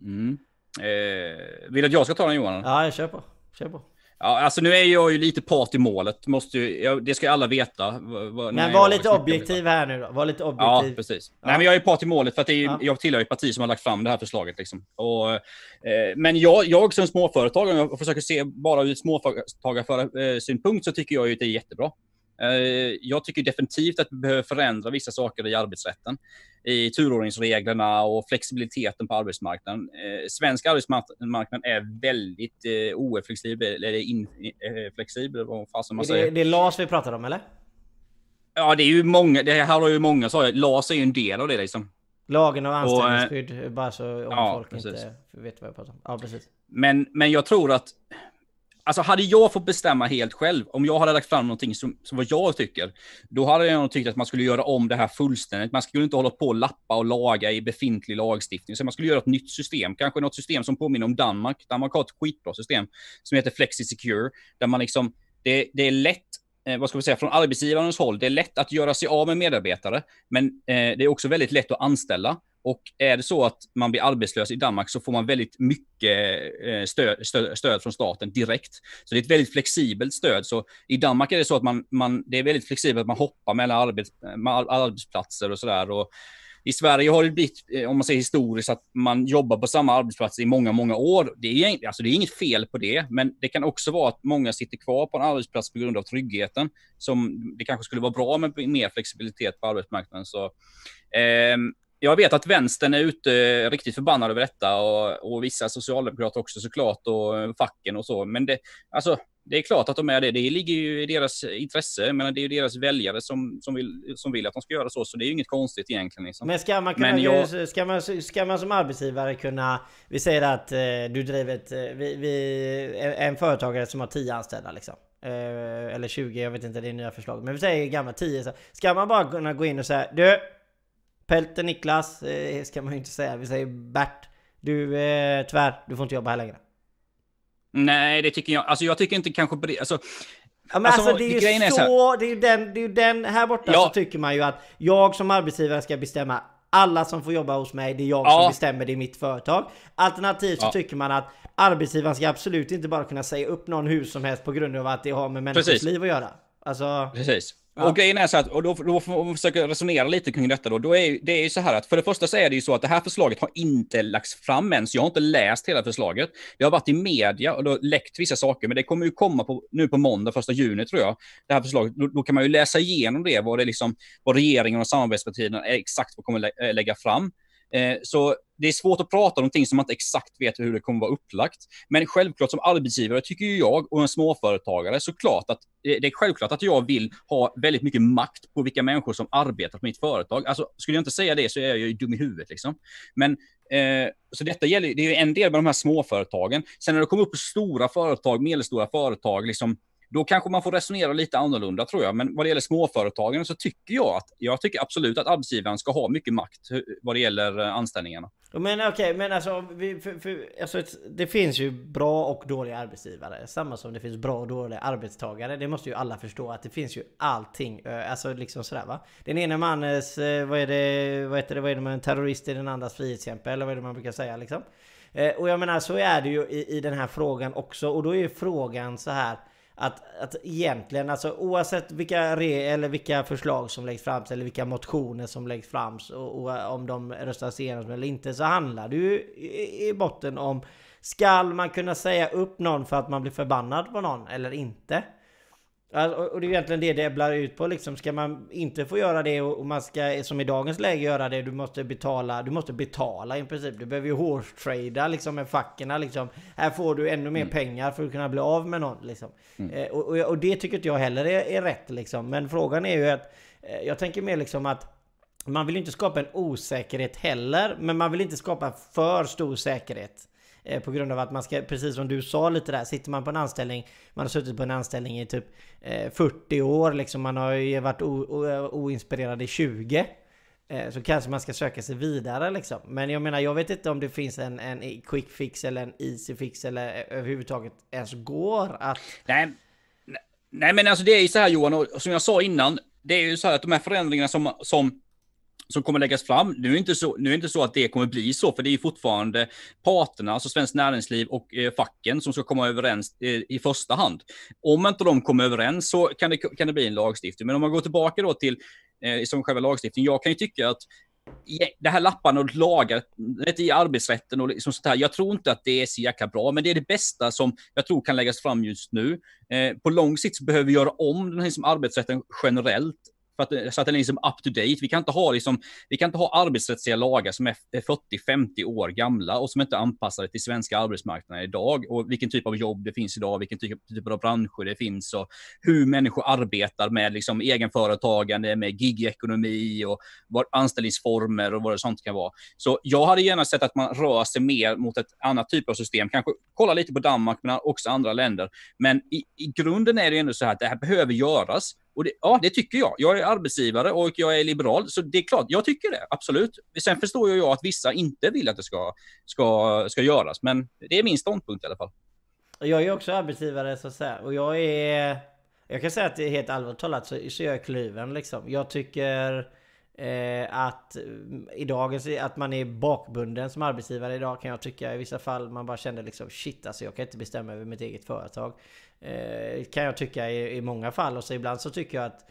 Mm. Eh, vill du att jag ska ta den Johan? Ja, kör på. Kör på. Ja, alltså nu är jag ju lite part i målet. Måste ju, jag, det ska ju alla veta. Var, men var lite objektiv här nu då. Var lite objektiv. Ja, precis. Ja. Nej, men jag är part i målet för att är, ja. jag tillhör ett parti som har lagt fram det här förslaget. Liksom. Och, eh, men jag, jag som småföretagare, om jag försöker se bara ur ett småföretagarsynpunkt, så tycker jag ju att det är jättebra. Eh, jag tycker definitivt att vi behöver förändra vissa saker i arbetsrätten. I turordningsreglerna och flexibiliteten på arbetsmarknaden. Eh, svensk arbetsmarknad är väldigt eh, oflexibel, eller inflexibel, vad fasen man säger. Det, det är LAS vi pratar om, eller? Ja, det är ju många, det här har ju många sagt, LAS är ju en del av det liksom. Lagen om anställningsskydd, och, bara så om ja, folk precis. inte vet vad jag pratar om. Ja, precis. Men, men jag tror att Alltså hade jag fått bestämma helt själv, om jag hade lagt fram någonting som, som vad jag tycker, då hade jag nog tyckt att man skulle göra om det här fullständigt. Man skulle inte hålla på och lappa och laga i befintlig lagstiftning, så man skulle göra ett nytt system. Kanske något system som påminner om Danmark. Danmark har ett skitbra system som heter Flexi Secure, där man liksom, det, det är lätt eh, vad ska vi säga, från arbetsgivarens håll, det är lätt att göra sig av med medarbetare, men eh, det är också väldigt lätt att anställa. Och är det så att man blir arbetslös i Danmark så får man väldigt mycket eh, stöd, stöd, stöd, från staten direkt. Så det är ett väldigt flexibelt stöd. Så i Danmark är det så att man, man det är väldigt flexibelt att man hoppar mellan arbets, arbetsplatser och sådär. I Sverige har det blivit, eh, om man säger historiskt, att man jobbar på samma arbetsplats i många, många år. Det är, alltså det är inget fel på det, men det kan också vara att många sitter kvar på en arbetsplats på grund av tryggheten. Som det kanske skulle vara bra med mer flexibilitet på arbetsmarknaden. Så, eh, jag vet att vänstern är ute riktigt förbannade över detta och, och vissa socialdemokrater också såklart och facken och så. Men det, alltså, det är klart att de är det. Det ligger ju i deras intresse. Men det är ju deras väljare som, som, vill, som vill att de ska göra så. Så det är ju inget konstigt egentligen. Liksom. Men ska man, kunna, jag... ska, man, ska man som arbetsgivare kunna... Vi säger att eh, du driver ett... Eh, vi, vi, en företagare som har 10 anställda liksom. Eh, eller 20, jag vet inte, det är nya förslag. Men vi säger gamla 10. ska man bara kunna gå in och säga Du! Pelter Niklas, eh, ska man ju inte säga. Vi säger Bert. Du, eh, tvär, du får inte jobba här längre. Nej, det tycker jag. Alltså jag tycker inte kanske på det. Alltså, Ja, men alltså, alltså det är ju så, är så det är ju den, det är den här borta ja. så tycker man ju att jag som arbetsgivare ska bestämma alla som får jobba hos mig, det är jag ja. som bestämmer det i mitt företag. Alternativt så ja. tycker man att arbetsgivaren ska absolut inte bara kunna säga upp någon hur som helst på grund av att det har med människors Precis. liv att göra. Alltså... Precis. Ja. Och grejen är så att, och då, då får man försöka resonera lite kring detta då. då är, det är ju så här att för det första så är det ju så att det här förslaget har inte lagts fram än, så jag har inte läst hela förslaget. Det har varit i media och då läckt vissa saker, men det kommer ju komma på, nu på måndag, första juni tror jag, det här förslaget. Då, då kan man ju läsa igenom det, vad det liksom, vad regeringen och samarbetspartierna exakt vad kommer lä lägga fram. Eh, så det är svårt att prata om någonting som man inte exakt vet hur det kommer vara upplagt. Men självklart som arbetsgivare tycker ju jag och en småföretagare såklart att eh, det är självklart att jag vill ha väldigt mycket makt på vilka människor som arbetar på mitt företag. Alltså skulle jag inte säga det så är jag ju dum i huvudet liksom. Men eh, så detta gäller, det är ju en del med de här småföretagen. Sen när det kommer upp stora företag, medelstora företag, liksom då kanske man får resonera lite annorlunda tror jag. Men vad det gäller småföretagen så tycker jag att jag tycker absolut att arbetsgivaren ska ha mycket makt eh, vad det gäller eh, anställningarna. Men okej, okay, men alltså, vi, för, för, alltså, det finns ju bra och dåliga arbetsgivare. Samma som det finns bra och dåliga arbetstagare. Det måste ju alla förstå att det finns ju allting. Eh, alltså liksom sådär va. Den ena mannens, vad är det, vad heter det, vad är det med en terrorist i den andras frihetskämpe eller vad är det man brukar säga liksom. Och jag menar så är det ju i, i den här frågan också. Och då är ju frågan så här att, att egentligen, alltså oavsett vilka, re, eller vilka förslag som läggs fram eller vilka motioner som läggs fram och, och om de röstas igenom eller inte så handlar det ju i, i botten om Skall man kunna säga upp någon för att man blir förbannad på någon eller inte? Och det är egentligen det det ebblar ut på liksom. Ska man inte få göra det och man ska som i dagens läge göra det. Du måste betala. Du måste betala i princip. Du behöver ju horse-trada liksom med fackerna liksom. Här får du ännu mer mm. pengar för att kunna bli av med någon liksom. Mm. Eh, och, och, och, det tycker inte jag heller är, är rätt liksom. Men frågan är ju att eh, jag tänker mer liksom att man vill inte skapa en osäkerhet heller, men man vill inte skapa för stor säkerhet. Eh, på grund av att man ska, precis som du sa lite där, sitter man på en anställning, man har suttit på en anställning i typ eh, 40 år, liksom man har ju varit oinspirerad i 20. Eh, så kanske man ska söka sig vidare liksom. Men jag menar, jag vet inte om det finns en, en quick fix eller en easy fix eller eh, överhuvudtaget ens går att... Nej, nej men alltså det är ju så här Johan, och som jag sa innan, det är ju så här att de här förändringarna som, som som kommer läggas fram. Nu är, inte så, nu är inte så att det kommer bli så, för det är fortfarande parterna, alltså Svenskt Näringsliv och eh, facken som ska komma överens eh, i första hand. Om inte de kommer överens så kan det, kan det bli en lagstiftning. Men om man går tillbaka då till eh, som själva lagstiftningen, jag kan ju tycka att det här lappandet och lagandet i arbetsrätten och liksom sånt här. Jag tror inte att det är så jäkla bra, men det är det bästa som jag tror kan läggas fram just nu. Eh, på lång sikt behöver vi göra om den här liksom arbetsrätten generellt för att, eh, så att den är liksom up to date. Vi kan inte ha, liksom, vi kan inte ha arbetsrättsliga lagar som är 40-50 eh, år gamla och som inte är anpassade till svenska arbetsmarknaden idag och vilken typ av jobb det finns idag, vilken typ, typ av branscher det finns och hur människor arbetar med liksom egenföretagande, med gigekonomi och vad, anställningsformer och vad det sånt kan vara. Så jag hade gärna sett att man rör sig mer mot ett annat typ av system, kanske kolla lite på Danmark men också andra länder. Men i, i grunden är det ändå så här att det här behöver göras och det, ja, det tycker jag. Jag är arbetsgivare och jag är liberal, så det är klart, jag tycker det, absolut. Sen förstår jag att vissa inte vill att det ska, ska, ska göras, men det är min ståndpunkt i alla fall. Jag är också arbetsgivare så att säga, och jag är... Jag kan säga att det är helt allvarligt talat så, så jag är kluven liksom. Jag tycker eh, att i dagens, att man är bakbunden som arbetsgivare idag kan jag tycka i vissa fall. Man bara känner liksom shit alltså jag kan inte bestämma över mitt eget företag. Eh, kan jag tycka i, i många fall. Och så ibland så tycker jag att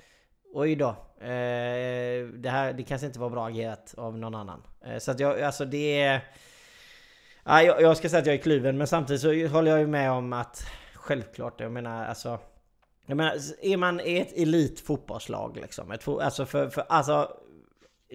Oj då. Eh, det här det kanske inte var bra agerat av någon annan. Eh, så att jag, alltså det är... Ja, jag, jag, ska säga att jag är kluven men samtidigt så håller jag ju med om att Självklart, jag menar alltså... Jag menar, är man i ett elitfotbollslag liksom, ett, alltså för, för alltså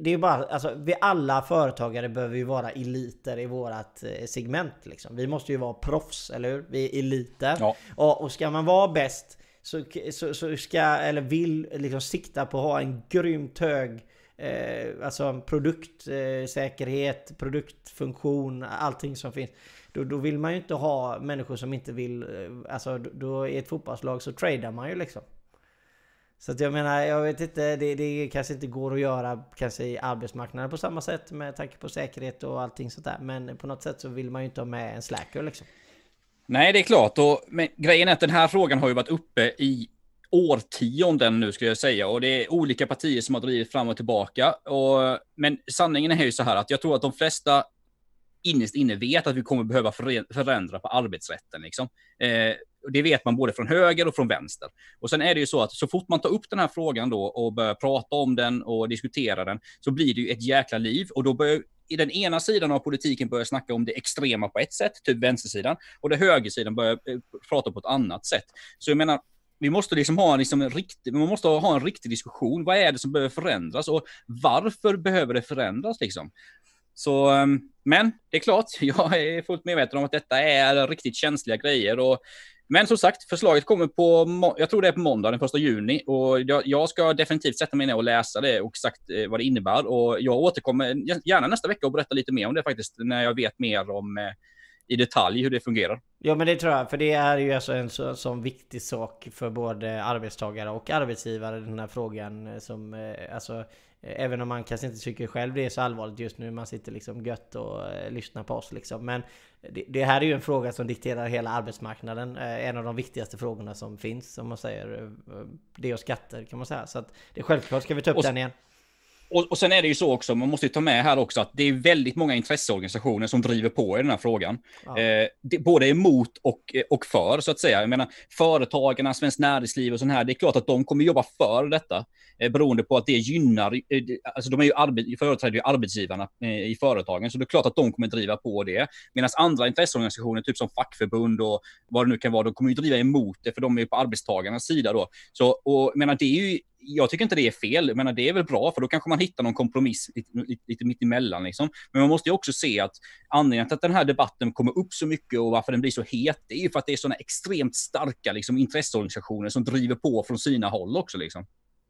det är bara, alltså vi alla företagare behöver ju vara eliter i vårat eh, segment liksom. Vi måste ju vara proffs, eller hur? Vi är eliter. Ja. Och, och ska man vara bäst så, så, så, ska, eller vill liksom sikta på att ha en grymt hög eh, Alltså produktsäkerhet, eh, produktfunktion, allting som finns. Då, då vill man ju inte ha människor som inte vill, eh, alltså då i ett fotbollslag så tradar man ju liksom. Så att jag menar, jag vet inte, det, det kanske inte går att göra kanske i arbetsmarknaden på samma sätt med tanke på säkerhet och allting sånt där. Men på något sätt så vill man ju inte ha med en slacker liksom. Nej, det är klart. Och, men grejen är att den här frågan har ju varit uppe i årtionden nu skulle jag säga och det är olika partier som har drivit fram och tillbaka. Och, men sanningen är ju så här att jag tror att de flesta innerst inne vet att vi kommer behöva förändra på arbetsrätten. Liksom. Eh, det vet man både från höger och från vänster. Och sen är det ju så att så fort man tar upp den här frågan då och börjar prata om den och diskutera den så blir det ju ett jäkla liv och då börjar i den ena sidan av politiken börjar snacka om det extrema på ett sätt, typ vänstersidan, och den högersidan börjar eh, prata på ett annat sätt. Så jag menar, vi måste liksom ha liksom en riktig, man måste ha en riktig diskussion. Vad är det som behöver förändras och varför behöver det förändras liksom? Så, ehm, men det är klart, jag är fullt medveten om att detta är riktigt känsliga grejer och men som sagt, förslaget kommer på, jag tror det är på måndag den 1 juni och jag, jag, ska definitivt sätta mig ner och läsa det och exakt eh, vad det innebär och jag återkommer gärna nästa vecka och berätta lite mer om det faktiskt när jag vet mer om eh, i detalj hur det fungerar. Ja men det tror jag, för det är ju alltså en så, sån viktig sak för både arbetstagare och arbetsgivare den här frågan eh, som alltså Även om man kanske inte tycker själv det är så allvarligt just nu. Man sitter liksom gött och eh, lyssnar på oss liksom. Men det, det, här är ju en fråga som dikterar hela arbetsmarknaden. Eh, en av de viktigaste frågorna som finns. Om man säger eh, det och skatter kan man säga. Så att det är självklart ska vi ta upp och, den igen. Och, och sen är det ju så också, man måste ju ta med här också att det är väldigt många intresseorganisationer som driver på i den här frågan. Ja. Eh, det, både emot och, och för, så att säga. Jag menar, företagarna, Svenskt Näringsliv och sånt här, det är klart att de kommer jobba för detta. Eh, beroende på att det gynnar, eh, alltså de är ju arbet, företräder ju arbetsgivarna eh, i företagen, så det är klart att de kommer driva på det. Medan andra intresseorganisationer, typ som fackförbund och vad det nu kan vara, de kommer ju driva emot det, för de är ju på arbetstagarnas sida då. Så, och menar, det är ju jag tycker inte det är fel, jag menar, det är väl bra, för då kanske man hittar någon kompromiss lite, lite, lite mitt emellan. Liksom. Men man måste ju också se att anledningen till att den här debatten kommer upp så mycket och varför den blir så het, det är ju för att det är sådana extremt starka liksom, intresseorganisationer som driver på från sina håll också. Liksom.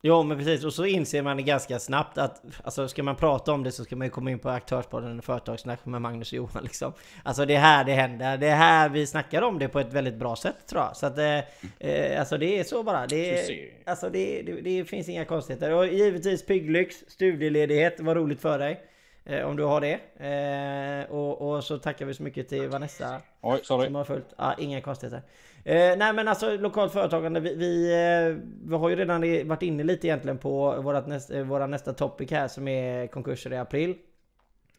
Jo men precis, och så inser man ganska snabbt att alltså, ska man prata om det så ska man ju komma in på Aktörspodden och Företagssnack med Magnus och Johan liksom. Alltså det är här det händer, det är här vi snackar om det på ett väldigt bra sätt tror jag. Så att eh, eh alltså det är så bara. Det, är, alltså det, det, det finns inga konstigheter. Och givetvis pigglyx, studieledighet, vad roligt för dig. Eh, om du har det. Eh, och, och, så tackar vi så mycket till Vanessa. Oj, sorry. Som har följt. Ah, inga konstigheter. Eh, nej men alltså lokalt företagande. Vi, vi, eh, vi, har ju redan varit inne lite egentligen på vårat näst, eh, våra nästa topic här som är konkurser i april.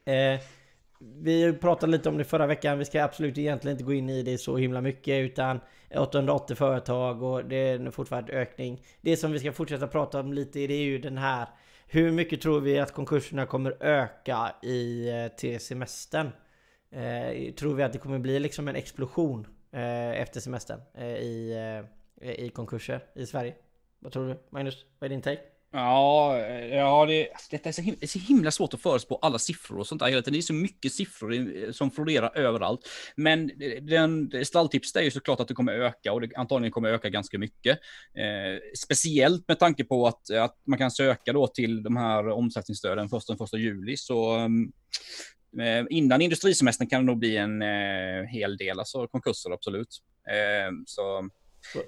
Eh, vi pratade lite om det förra veckan. Vi ska absolut egentligen inte gå in i det så himla mycket utan 880 företag och det är fortfarande ökning. Det som vi ska fortsätta prata om lite det är ju den här hur mycket tror vi att konkurserna kommer öka i, eh, till semestern? Eh, tror vi att det kommer bli liksom en explosion Eh, efter semestern eh, i, eh, i konkurser i Sverige? Vad tror du Magnus? Vad är din take? Ja, eh, ja det, alltså, detta är så, himla, det är så himla svårt att förutspå alla siffror och sånt där hela tiden. Det är så mycket siffror som florerar överallt. Men eh, den, stalltipset är ju såklart att det kommer öka och det antagligen kommer öka ganska mycket. Eh, speciellt med tanke på att, att man kan söka då till de här omsättningsstöden först den första juli. Så mm, innan industrisemestern kan det nog bli en eh, hel del alltså konkurser, absolut. Eh, så,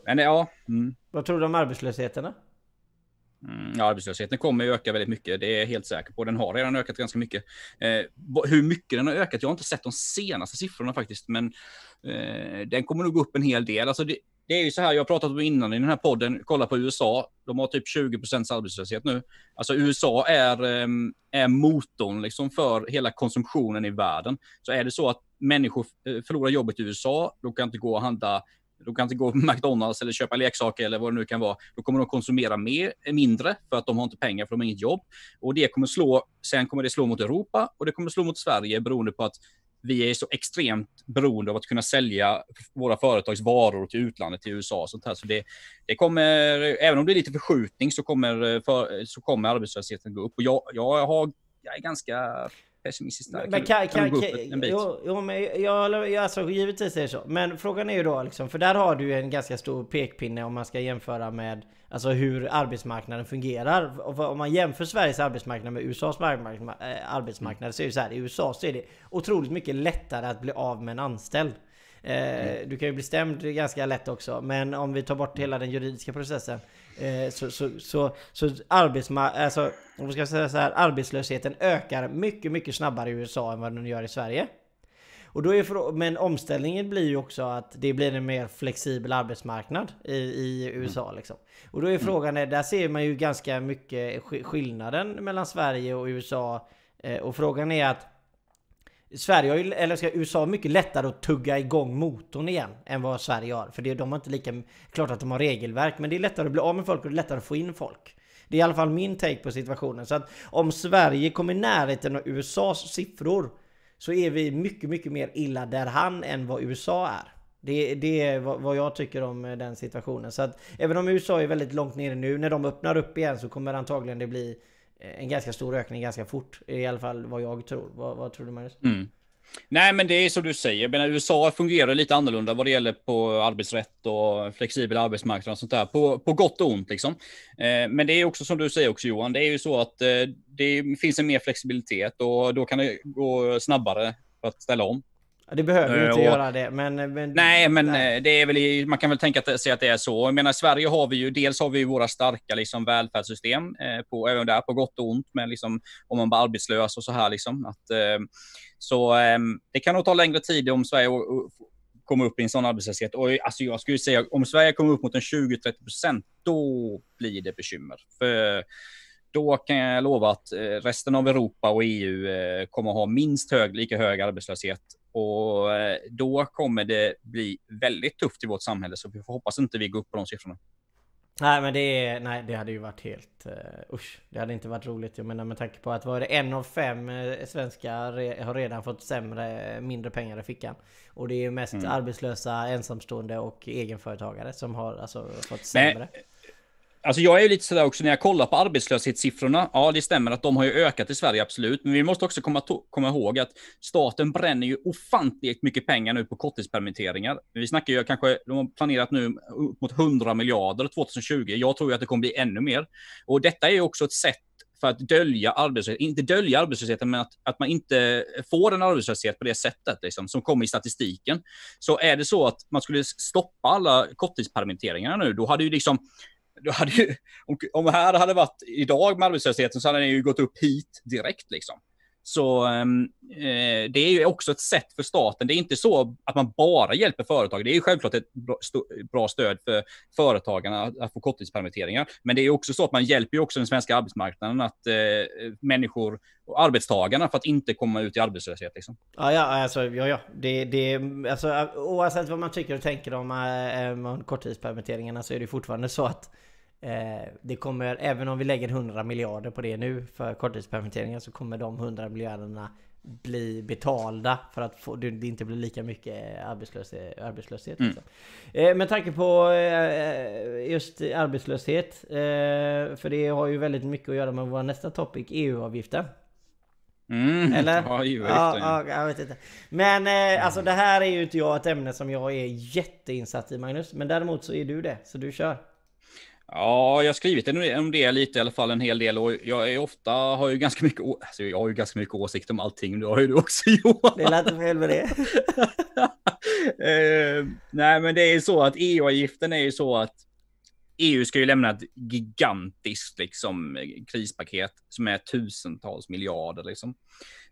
men ja. Mm. Vad tror du om arbetslösheten? Mm, arbetslösheten kommer att öka väldigt mycket. Det är jag helt säker på. Den har redan ökat ganska mycket. Eh, hur mycket den har ökat? Jag har inte sett de senaste siffrorna faktiskt, men eh, den kommer nog gå upp en hel del. Alltså det, det, är ju så här, jag har pratat om innan i den här podden, kolla på USA. De har typ 20 procents arbetslöshet nu. Alltså USA är, ehm, är motorn liksom för hela konsumtionen i världen. Så är det så att människor eh, förlorar jobbet i USA, de kan inte gå och handla de kan inte gå på McDonalds eller köpa leksaker eller vad det nu kan vara. Då kommer de konsumera mer, eh, mindre för att de har inte pengar för de har inget jobb. Och det kommer slå, sen kommer det slå mot Europa och det kommer slå mot Sverige beroende på att vi är så extremt beroende av att kunna sälja våra företags varor till utlandet, till USA och sånt här. Så det, det kommer, även om det är lite förskjutning så kommer, för, så kommer arbetslösheten gå upp. Och jag, jag, har, jag är ganska pessimistiskt där. Men kan, kan, kan, en bit? Jo, jo men jag, jag, alltså givetvis är det så. Men frågan är ju då liksom, för där har du en ganska stor pekpinne om man ska jämföra med Alltså hur arbetsmarknaden fungerar. Om man jämför Sveriges arbetsmarknad med USAs arbetsmarknad så är det så här. I USA så är det otroligt mycket lättare att bli av med en anställd. Mm. Du kan ju bli stämd ganska lätt också. Men om vi tar bort hela den juridiska processen. Eh, så, så, så, så arbetsma alltså, om ska säga så här, arbetslösheten ökar mycket, mycket snabbare i USA än vad den gör i Sverige. Och då är men omställningen blir ju också att det blir en mer flexibel arbetsmarknad i, i USA. Mm. Liksom. Och då är frågan, där ser man ju ganska mycket skillnaden mellan Sverige och USA. Eh, och frågan är att Sverige har ju, eller ska USA mycket lättare att tugga igång motorn igen än vad Sverige har. För det, de har inte lika... Klart att de har regelverk, men det är lättare att bli av med folk och det är lättare att få in folk. Det är i alla fall min take på situationen. Så att om Sverige kommer i närheten av USAs siffror så är vi mycket, mycket mer illa där han än vad USA är. Det, det är vad jag tycker om eh, den situationen. Så att även om USA är väldigt långt nere nu, när de öppnar upp igen så kommer antagligen det bli eh, en ganska stor ökning ganska fort. I alla fall vad jag tror. Vad, vad tror du Magnus? Mm. Nej, men det är som du säger. Men USA fungerar lite annorlunda vad det gäller på arbetsrätt och flexibel arbetsmarknad och sånt där. På, på gott och ont liksom. Eh, men det är också som du säger också Johan. Det är ju så att eh, det finns en mer flexibilitet och då kan det gå snabbare för att ställa om. Det behöver ju inte och, göra det, men... men nej, men nej. det är väl, man kan väl tänka sig att det är så. Jag menar, i Sverige har vi ju, dels har vi våra starka liksom, välfärdssystem, eh, på, även där på gott och ont, men liksom, om man blir arbetslös och så här. Liksom, att, eh, så eh, det kan nog ta längre tid om Sverige kommer upp i en sån arbetslöshet. Och alltså, jag skulle säga, om Sverige kommer upp mot en 20-30 procent, då blir det bekymmer. För då kan jag lova att eh, resten av Europa och EU eh, kommer ha minst hög, lika hög arbetslöshet. Och eh, då kommer det bli väldigt tufft i vårt samhälle, så vi får hoppas inte vi går upp på de siffrorna. Nej men det är, nej det hade ju varit helt, uh, usch. Det hade inte varit roligt. Jag menar med tanke på att var det en av fem uh, svenskar re, har redan fått sämre, mindre pengar i fickan. Och det är ju mest mm. arbetslösa, ensamstående och egenföretagare som har alltså fått sämre. Men, Alltså jag är ju lite sådär också när jag kollar på arbetslöshetssiffrorna. Ja, det stämmer att de har ju ökat i Sverige, absolut. Men vi måste också komma, komma ihåg att staten bränner ju ofantligt mycket pengar nu på korttidspermitteringar. Vi snackar ju kanske, de har planerat nu upp mot 100 miljarder 2020. Jag tror ju att det kommer bli ännu mer. Och detta är ju också ett sätt för att dölja arbetslösheten. inte dölja arbetslösheten, men att, att man inte får en arbetslöshet på det sättet liksom, som kommer i statistiken. Så är det så att man skulle stoppa alla korttidspermitteringar nu, då hade ju liksom då hade ju, om, om här hade varit idag med arbetslösheten så hade den ju gått upp hit direkt liksom. Så ehm, eh, det är ju också ett sätt för staten. Det är inte så att man bara hjälper företag. Det är ju självklart ett bra stöd för företagarna att få korttidspermitteringar. Men det är också så att man hjälper ju också den svenska arbetsmarknaden att eh, människor och arbetstagarna för att inte komma ut i arbetslöshet. Liksom. Ja, ja, alltså, ja, ja. Det, det, alltså, oavsett vad man tycker och tänker om, äh, om korttidspermitteringarna så är det fortfarande så att Eh, det kommer, även om vi lägger 100 miljarder på det nu för korttidspermitteringar så kommer de 100 miljarderna bli betalda för att få, det inte blir lika mycket arbetslöshet. arbetslöshet mm. liksom. eh, med tanke på eh, just arbetslöshet, eh, för det har ju väldigt mycket att göra med vår nästa topic, EU-avgiften. Mm, Eller? Ja, ja, ja, jag vet inte. Men eh, alltså det här är ju inte jag ett ämne som jag är jätteinsatt i Magnus. Men däremot så är du det, så du kör. Ja, jag har skrivit om det lite i alla fall en hel del och jag är ofta har ju ganska mycket, alltså jag har ju ganska mycket åsikt om allting. Det har ju du också Johan. Det är inte fel med det. uh, nej, men det är så att EU-avgiften är ju så att EU ska ju lämna ett gigantiskt liksom krispaket som är tusentals miljarder liksom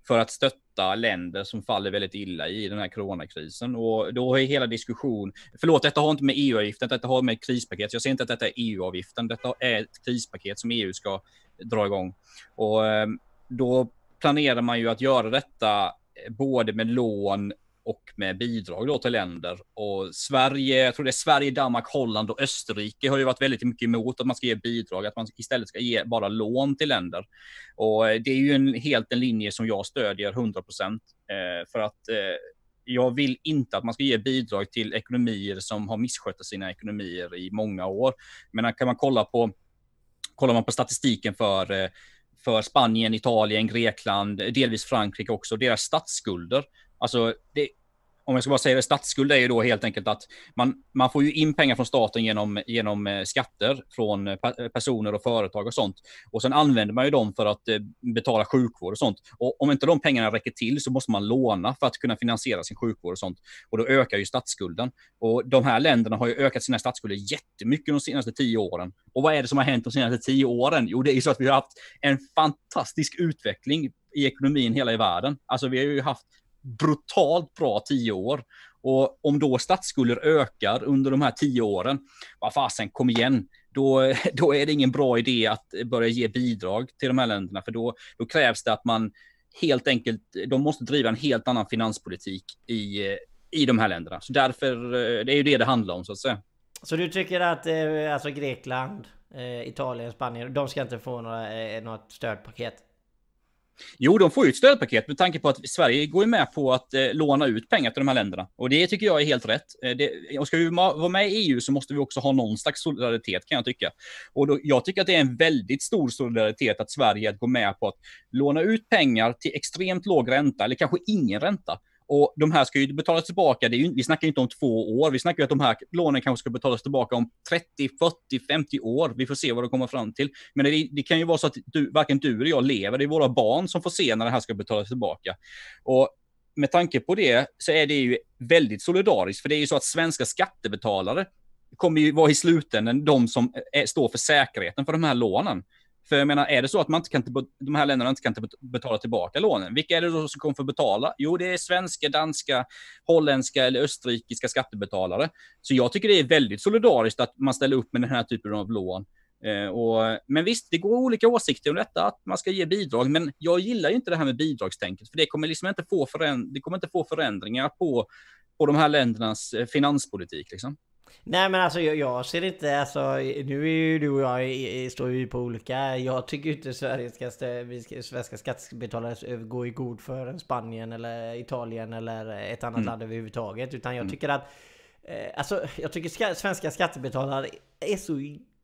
för att stötta länder som faller väldigt illa i den här coronakrisen. Och då är hela diskussion, förlåt, detta har inte med EU-avgiften, detta har med krispaket. Jag ser inte att detta är EU-avgiften, detta är ett krispaket som EU ska dra igång. Och eh, då planerar man ju att göra detta eh, både med lån och med bidrag då till länder. Och Sverige, jag tror det är Sverige, Danmark, Holland och Österrike har ju varit väldigt mycket emot att man ska ge bidrag, att man istället ska ge bara lån till länder. Och eh, det är ju en, helt en linje som jag stödjer 100 procent eh, för att eh, jag vill inte att man ska ge bidrag till ekonomier som har misskött sina ekonomier i många år. Men kan man kolla på, kollar man på statistiken för eh, för Spanien, Italien, Grekland, delvis Frankrike också, deras statsskulder Alltså, det, om jag ska bara säga det, statsskuld är ju då helt enkelt att man, man får ju in pengar från staten genom, genom eh, skatter från eh, personer och företag och sånt. Och sen använder man ju dem för att eh, betala sjukvård och sånt. Och om inte de pengarna räcker till så måste man låna för att kunna finansiera sin sjukvård och sånt. Och då ökar ju statsskulden. Och de här länderna har ju ökat sina statsskulder jättemycket de senaste tio åren. Och vad är det som har hänt de senaste tio åren? Jo, det är ju så att vi har haft en fantastisk utveckling i ekonomin hela i världen. Alltså vi har ju haft brutalt bra tio år. Och om då statsskulder ökar under de här tio åren, vad fasen, kom igen. Då, då är det ingen bra idé att börja ge bidrag till de här länderna, för då, då krävs det att man helt enkelt, de måste driva en helt annan finanspolitik i, i de här länderna. Så därför, eh, det är ju det det handlar om så att säga. Så du tycker att eh, alltså Grekland, eh, Italien, Spanien, de ska inte få några, något stödpaket? Jo, de får ju ett stödpaket med tanke på att Sverige går med på att eh, låna ut pengar till de här länderna. Och det tycker jag är helt rätt. Eh, det, och ska vi vara med i EU så måste vi också ha någon slags solidaritet kan jag tycka. Och då, jag tycker att det är en väldigt stor solidaritet att Sverige går med på att låna ut pengar till extremt låg ränta, eller kanske ingen ränta, och de här ska ju betalas tillbaka, det är ju, vi snackar inte om två år, vi snackar ju att de här lånen kanske ska betalas tillbaka om 30, 40, 50 år. Vi får se vad de kommer fram till. Men det, det kan ju vara så att du, varken du eller jag lever, det är våra barn som får se när det här ska betalas tillbaka. Och med tanke på det så är det ju väldigt solidariskt, för det är ju så att svenska skattebetalare kommer ju vara i slutändan de som är, står för säkerheten för de här lånen. För jag menar, är det så att man inte kan, de här länderna inte kan betala tillbaka lånen, vilka är det då som kommer få betala? Jo, det är svenska, danska, holländska eller österrikiska skattebetalare. Så jag tycker det är väldigt solidariskt att man ställer upp med den här typen av lån. Eh, och, men visst, det går olika åsikter om detta, att man ska ge bidrag, men jag gillar ju inte det här med bidragstänket, för det kommer liksom inte få, föränd det kommer inte få förändringar på, på de här ländernas eh, finanspolitik. Liksom. Nej men alltså jag, jag, ser inte, alltså nu är ju du och jag står ju på olika, jag tycker inte Sverige ska, svenska skattebetalare gå i god för Spanien eller Italien eller ett annat mm. land överhuvudtaget. Utan jag mm. tycker att, eh, alltså jag tycker ska, svenska skattebetalare är så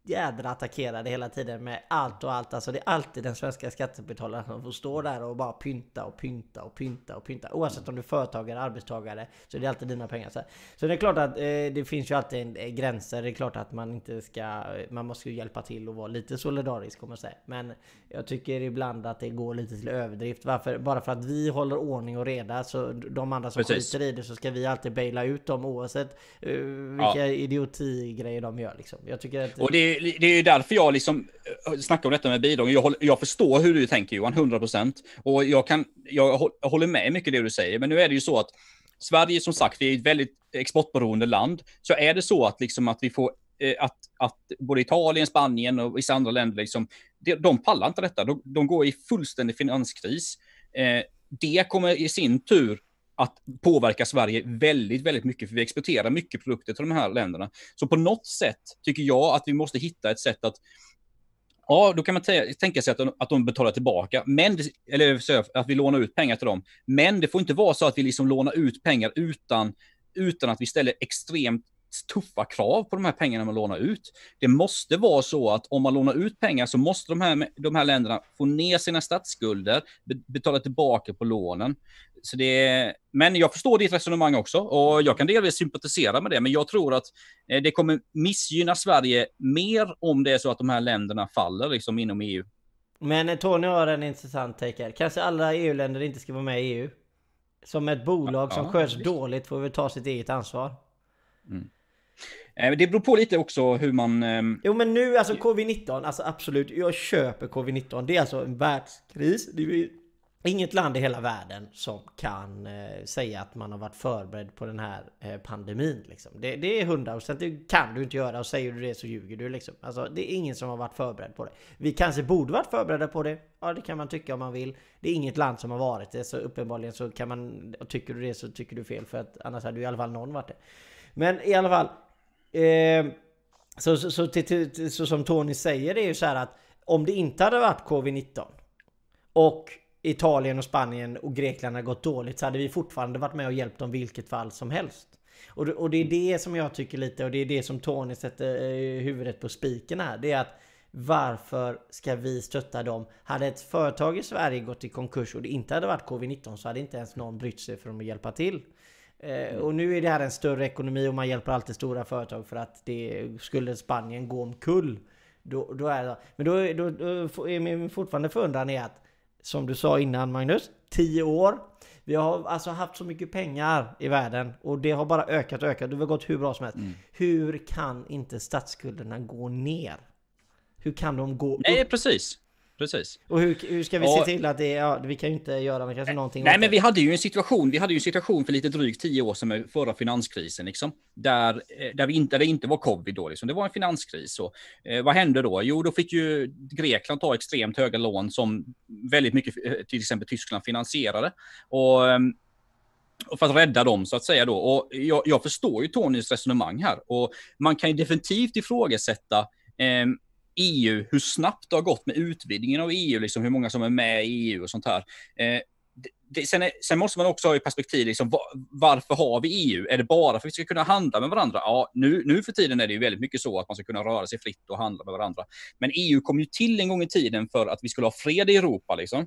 jädra attackerade hela tiden med allt och allt. Alltså det är alltid den svenska skattebetalaren som får stå där och bara pynta och pynta och pynta och pynta. Oavsett om du är företagare, arbetstagare, så är det alltid dina pengar. Så, det är klart att eh, det finns ju alltid en, gränser. Det är klart att man inte ska, man måste ju hjälpa till och vara lite solidarisk om man säger. Men jag tycker ibland att det går lite till överdrift. Varför? Bara för att vi håller ordning och reda så de andra som Precis. skiter i det så ska vi alltid baila ut dem oavsett uh, vilka ja. idiotigrejer de gör liksom. Jag tycker att... Det det, är ju därför jag liksom eh, snackar om detta med bidrag. Jag, jag förstår hur du tänker Johan, 100 procent. Och jag, kan, jag håller med mycket det du säger. Men nu är det ju så att Sverige, som sagt, vi är ett väldigt exportberoende land. Så är det så att, liksom, att vi får eh, att, att både Italien, Spanien och vissa andra länder, liksom, de, de pallar inte detta. De, de går i fullständig finanskris. Eh, det kommer i sin tur att påverka Sverige väldigt, väldigt mycket, för vi exporterar mycket produkter till de här länderna. Så på något sätt tycker jag att vi måste hitta ett sätt att Ja, då kan man tänka sig att de, att de betalar tillbaka, men, eller att vi lånar ut pengar till dem. Men det får inte vara så att vi liksom lånar ut pengar utan, utan att vi ställer extremt tuffa krav på de här pengarna man lånar ut. Det måste vara så att om man lånar ut pengar så måste de här, de här länderna få ner sina statsskulder, betala tillbaka på lånen. Så det, men jag förstår ditt resonemang också och jag kan delvis sympatisera med det, men jag tror att eh, det kommer missgynna Sverige mer om det är så att de här länderna faller liksom inom EU. Men Tony har en intressant take här. Kanske alla EU-länder inte ska vara med i EU? Som ett bolag ja, som sköts ja, dåligt får väl ta sitt eget ansvar. Mm. Eh, det beror på lite också hur man... Ehm, jo men nu, alltså covid-19, alltså absolut, jag köper covid-19. Det är alltså en världskris. Det är inget land i hela världen som kan eh, säga att man har varit förberedd på den här eh, pandemin. Liksom. Det, det är 100%, det kan du inte göra och säger du det så ljuger du. Liksom. Alltså, det är ingen som har varit förberedd på det. Vi kanske borde varit förberedda på det. Ja, det kan man tycka om man vill. Det är inget land som har varit det, så uppenbarligen så kan man... Och tycker du det så tycker du fel, för att annars hade ju i alla fall någon varit det. Men i alla fall, Eh, så, så, så, till, till, så, som Tony säger det är ju så här att om det inte hade varit covid-19 och Italien och Spanien och Grekland hade gått dåligt så hade vi fortfarande varit med och hjälpt dem vilket fall som helst. Och, och det är det som jag tycker lite och det är det som Tony sätter eh, huvudet på spiken här. Det är att varför ska vi stötta dem? Hade ett företag i Sverige gått i konkurs och det inte hade varit covid-19 så hade inte ens någon brytt sig för att hjälpa till. Eh, och nu är det här en större ekonomi och man hjälper alltid stora företag för att det skulle Spanien gå omkull. Då, då är det, men då, då, då är min fortfarande förundran är att som du sa innan Magnus, 10 år. Vi har alltså haft så mycket pengar i världen och det har bara ökat och ökat. Det har gått hur bra som helst. Mm. Hur kan inte statsskulderna gå ner? Hur kan de gå upp? Nej, precis precis. Och hur, hur ska vi se till att det, ja, vi kan ju inte göra kanske någonting Nej, men vi hade ju en situation, vi hade ju en situation för lite drygt tio år sedan med förra finanskrisen, liksom, där, eh, där, vi inte, där det inte var covid då, liksom. det var en finanskris. Och, eh, vad hände då? Jo, då fick ju Grekland ta extremt höga lån som väldigt mycket, eh, till exempel Tyskland finansierade. Och, ehm, för att rädda dem så att säga då. Och jag, jag förstår ju Tonys resonemang här och man kan ju definitivt ifrågasätta eh, EU, hur snabbt det har gått med utvidgningen av EU, liksom hur många som är med i EU och sånt här. Eh, det, sen, är, sen, måste man också ha i perspektiv, liksom, var, varför har vi EU? Är det bara för att vi ska kunna handla med varandra? Ja, nu, nu för tiden är det ju väldigt mycket så att man ska kunna röra sig fritt och handla med varandra. Men EU kom ju till en gång i tiden för att vi skulle ha fred i Europa. Liksom.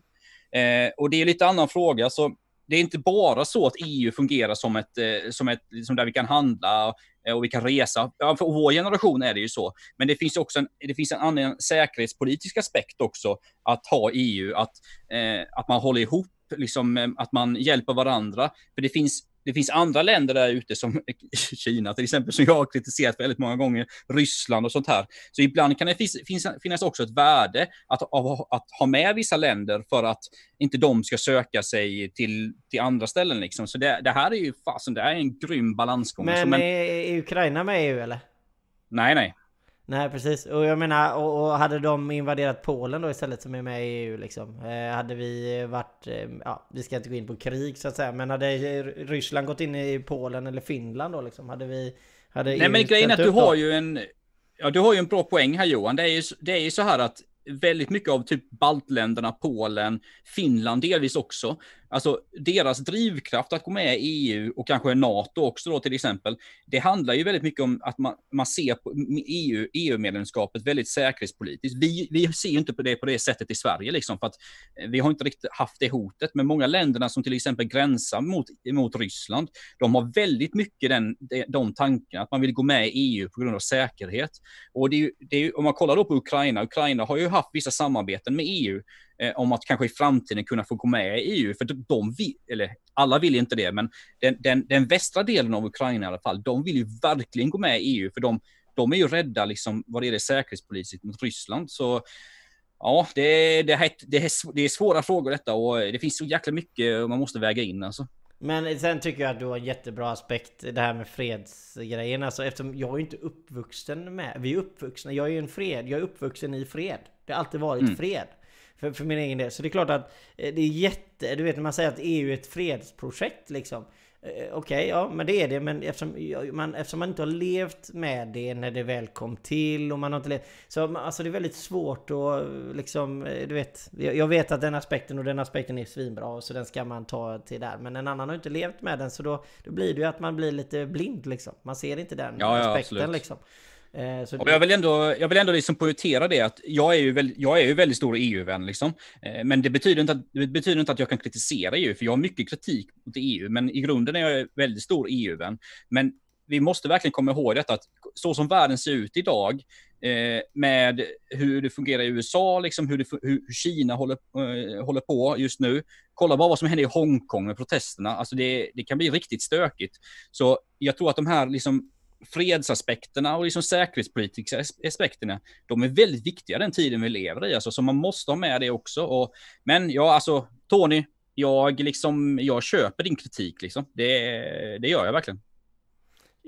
Eh, och det är lite annan fråga. Så det är inte bara så att EU fungerar som ett, eh, som ett liksom där vi kan handla eh, och vi kan resa. Ja, för vår generation är det ju så. Men det finns också en, det finns en annan säkerhetspolitisk aspekt också att ha EU, att, eh, att man håller ihop, liksom, eh, att man hjälper varandra. För det finns det finns andra länder där ute som Kina till exempel, som jag har kritiserat väldigt många gånger, Ryssland och sånt här. Så ibland kan det finnas, finnas också ett värde att, att, att, ha med vissa länder för att inte de ska söka sig till, till andra ställen. Liksom. Så det, det här är ju fasen, det är en grym balansgång. Men, men är Ukraina med i EU eller? Nej, nej. Nej precis, och jag menar, och, och, hade de invaderat Polen då istället som är med i EU liksom? Eh, hade vi varit, eh, ja vi ska inte gå in på krig så att säga, men hade Ryssland gått in i Polen eller Finland då liksom? Hade vi... Hade Nej EU men grejen är att du har ju en, ja du har ju en bra poäng här Johan. Det är ju, det är ju så här att väldigt mycket av typ baltländerna, Polen, Finland delvis också. Alltså deras drivkraft att gå med i EU och kanske NATO också då till exempel. Det handlar ju väldigt mycket om att man, man ser på EU, EU-medlemskapet väldigt säkerhetspolitiskt. Vi, vi ser ju inte på det på det sättet i Sverige liksom för att eh, vi har inte riktigt haft det hotet. Men många länderna som till exempel gränsar mot, mot Ryssland, de har väldigt mycket den, de tankarna att man vill gå med i EU på grund av säkerhet. Och det är ju, det är om man kollar då på Ukraina, Ukraina har ju haft vissa samarbeten med EU om att kanske i framtiden kunna få gå med i EU. För de vill, eller alla vill inte det, men den, den, den västra delen av Ukraina i alla fall, de vill ju verkligen gå med i EU, för de, de är ju rädda liksom vad det är det säkerhetspolitiskt mot Ryssland. Så ja, det, det, det, det, är, det är svåra frågor detta och det finns så jäkla mycket man måste väga in alltså. Men sen tycker jag att du har en jättebra aspekt det här med fredsgrejen. Alltså eftersom jag är inte uppvuxen med... Vi är uppvuxna. Jag är ju en fred. Jag är uppvuxen i fred. Det har alltid varit mm. fred. För, för min egen del. Så det är klart att eh, det är jätte... Du vet när man säger att EU är ett fredsprojekt liksom. Eh, okej, okay, ja men det är det. Men eftersom man, eftersom man inte har levt med det när det väl kom till och man har inte levt... Så alltså det är väldigt svårt att liksom... Eh, du vet, jag vet att den aspekten och den aspekten är svinbra så den ska man ta till där. Men en annan har inte levt med den så då, då blir det ju att man blir lite blind liksom. Man ser inte den ja, aspekten ja, liksom. Eh, så jag vill ändå, jag vill ändå liksom poängtera det att jag är ju väldigt, jag är ju väldigt stor EU-vän liksom. Eh, men det betyder, inte att, det betyder inte att jag kan kritisera EU, för jag har mycket kritik mot EU. Men i grunden är jag väldigt stor EU-vän. Men vi måste verkligen komma ihåg detta att så som världen ser ut idag, eh, med hur det fungerar i USA, liksom hur, det, hur Kina håller, eh, håller på just nu. Kolla bara vad som händer i Hongkong med protesterna. Alltså det, det kan bli riktigt stökigt. Så jag tror att de här liksom fredsaspekterna och liksom säkerhetspolitiska aspekterna, de är väldigt viktiga den tiden vi lever i, alltså, så man måste ha med det också. Och, men ja, alltså Tony, jag, liksom, jag köper din kritik liksom. Det, det gör jag verkligen.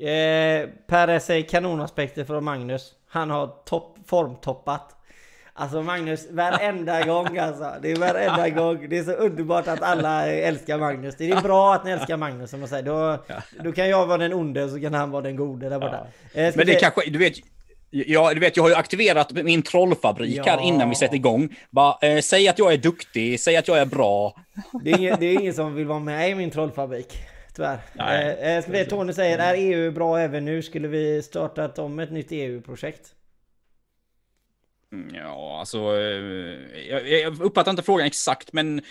Eh, per säger kanonaspekter från Magnus. Han har topp, formtoppat. Alltså Magnus, varenda gång alltså. Det är varenda gång. Det är så underbart att alla älskar Magnus. Det är bra att ni älskar Magnus som man säger. Då, då kan jag vara den onde så kan han vara den gode där borta. Ja. Eh, Men det kanske, du vet, Ja, du vet, jag har ju aktiverat min trollfabrik ja. här innan vi sätter igång. Bara, eh, säg att jag är duktig, säg att jag är bra. Det är ingen, det är ingen som vill vara med i min trollfabrik. Tyvärr. Nej. Eh, ska vi, Tony säger, är EU bra även nu? Skulle vi startat om ett nytt EU-projekt? Mm, ja, alltså, eh, jag, jag uppfattar inte frågan exakt, men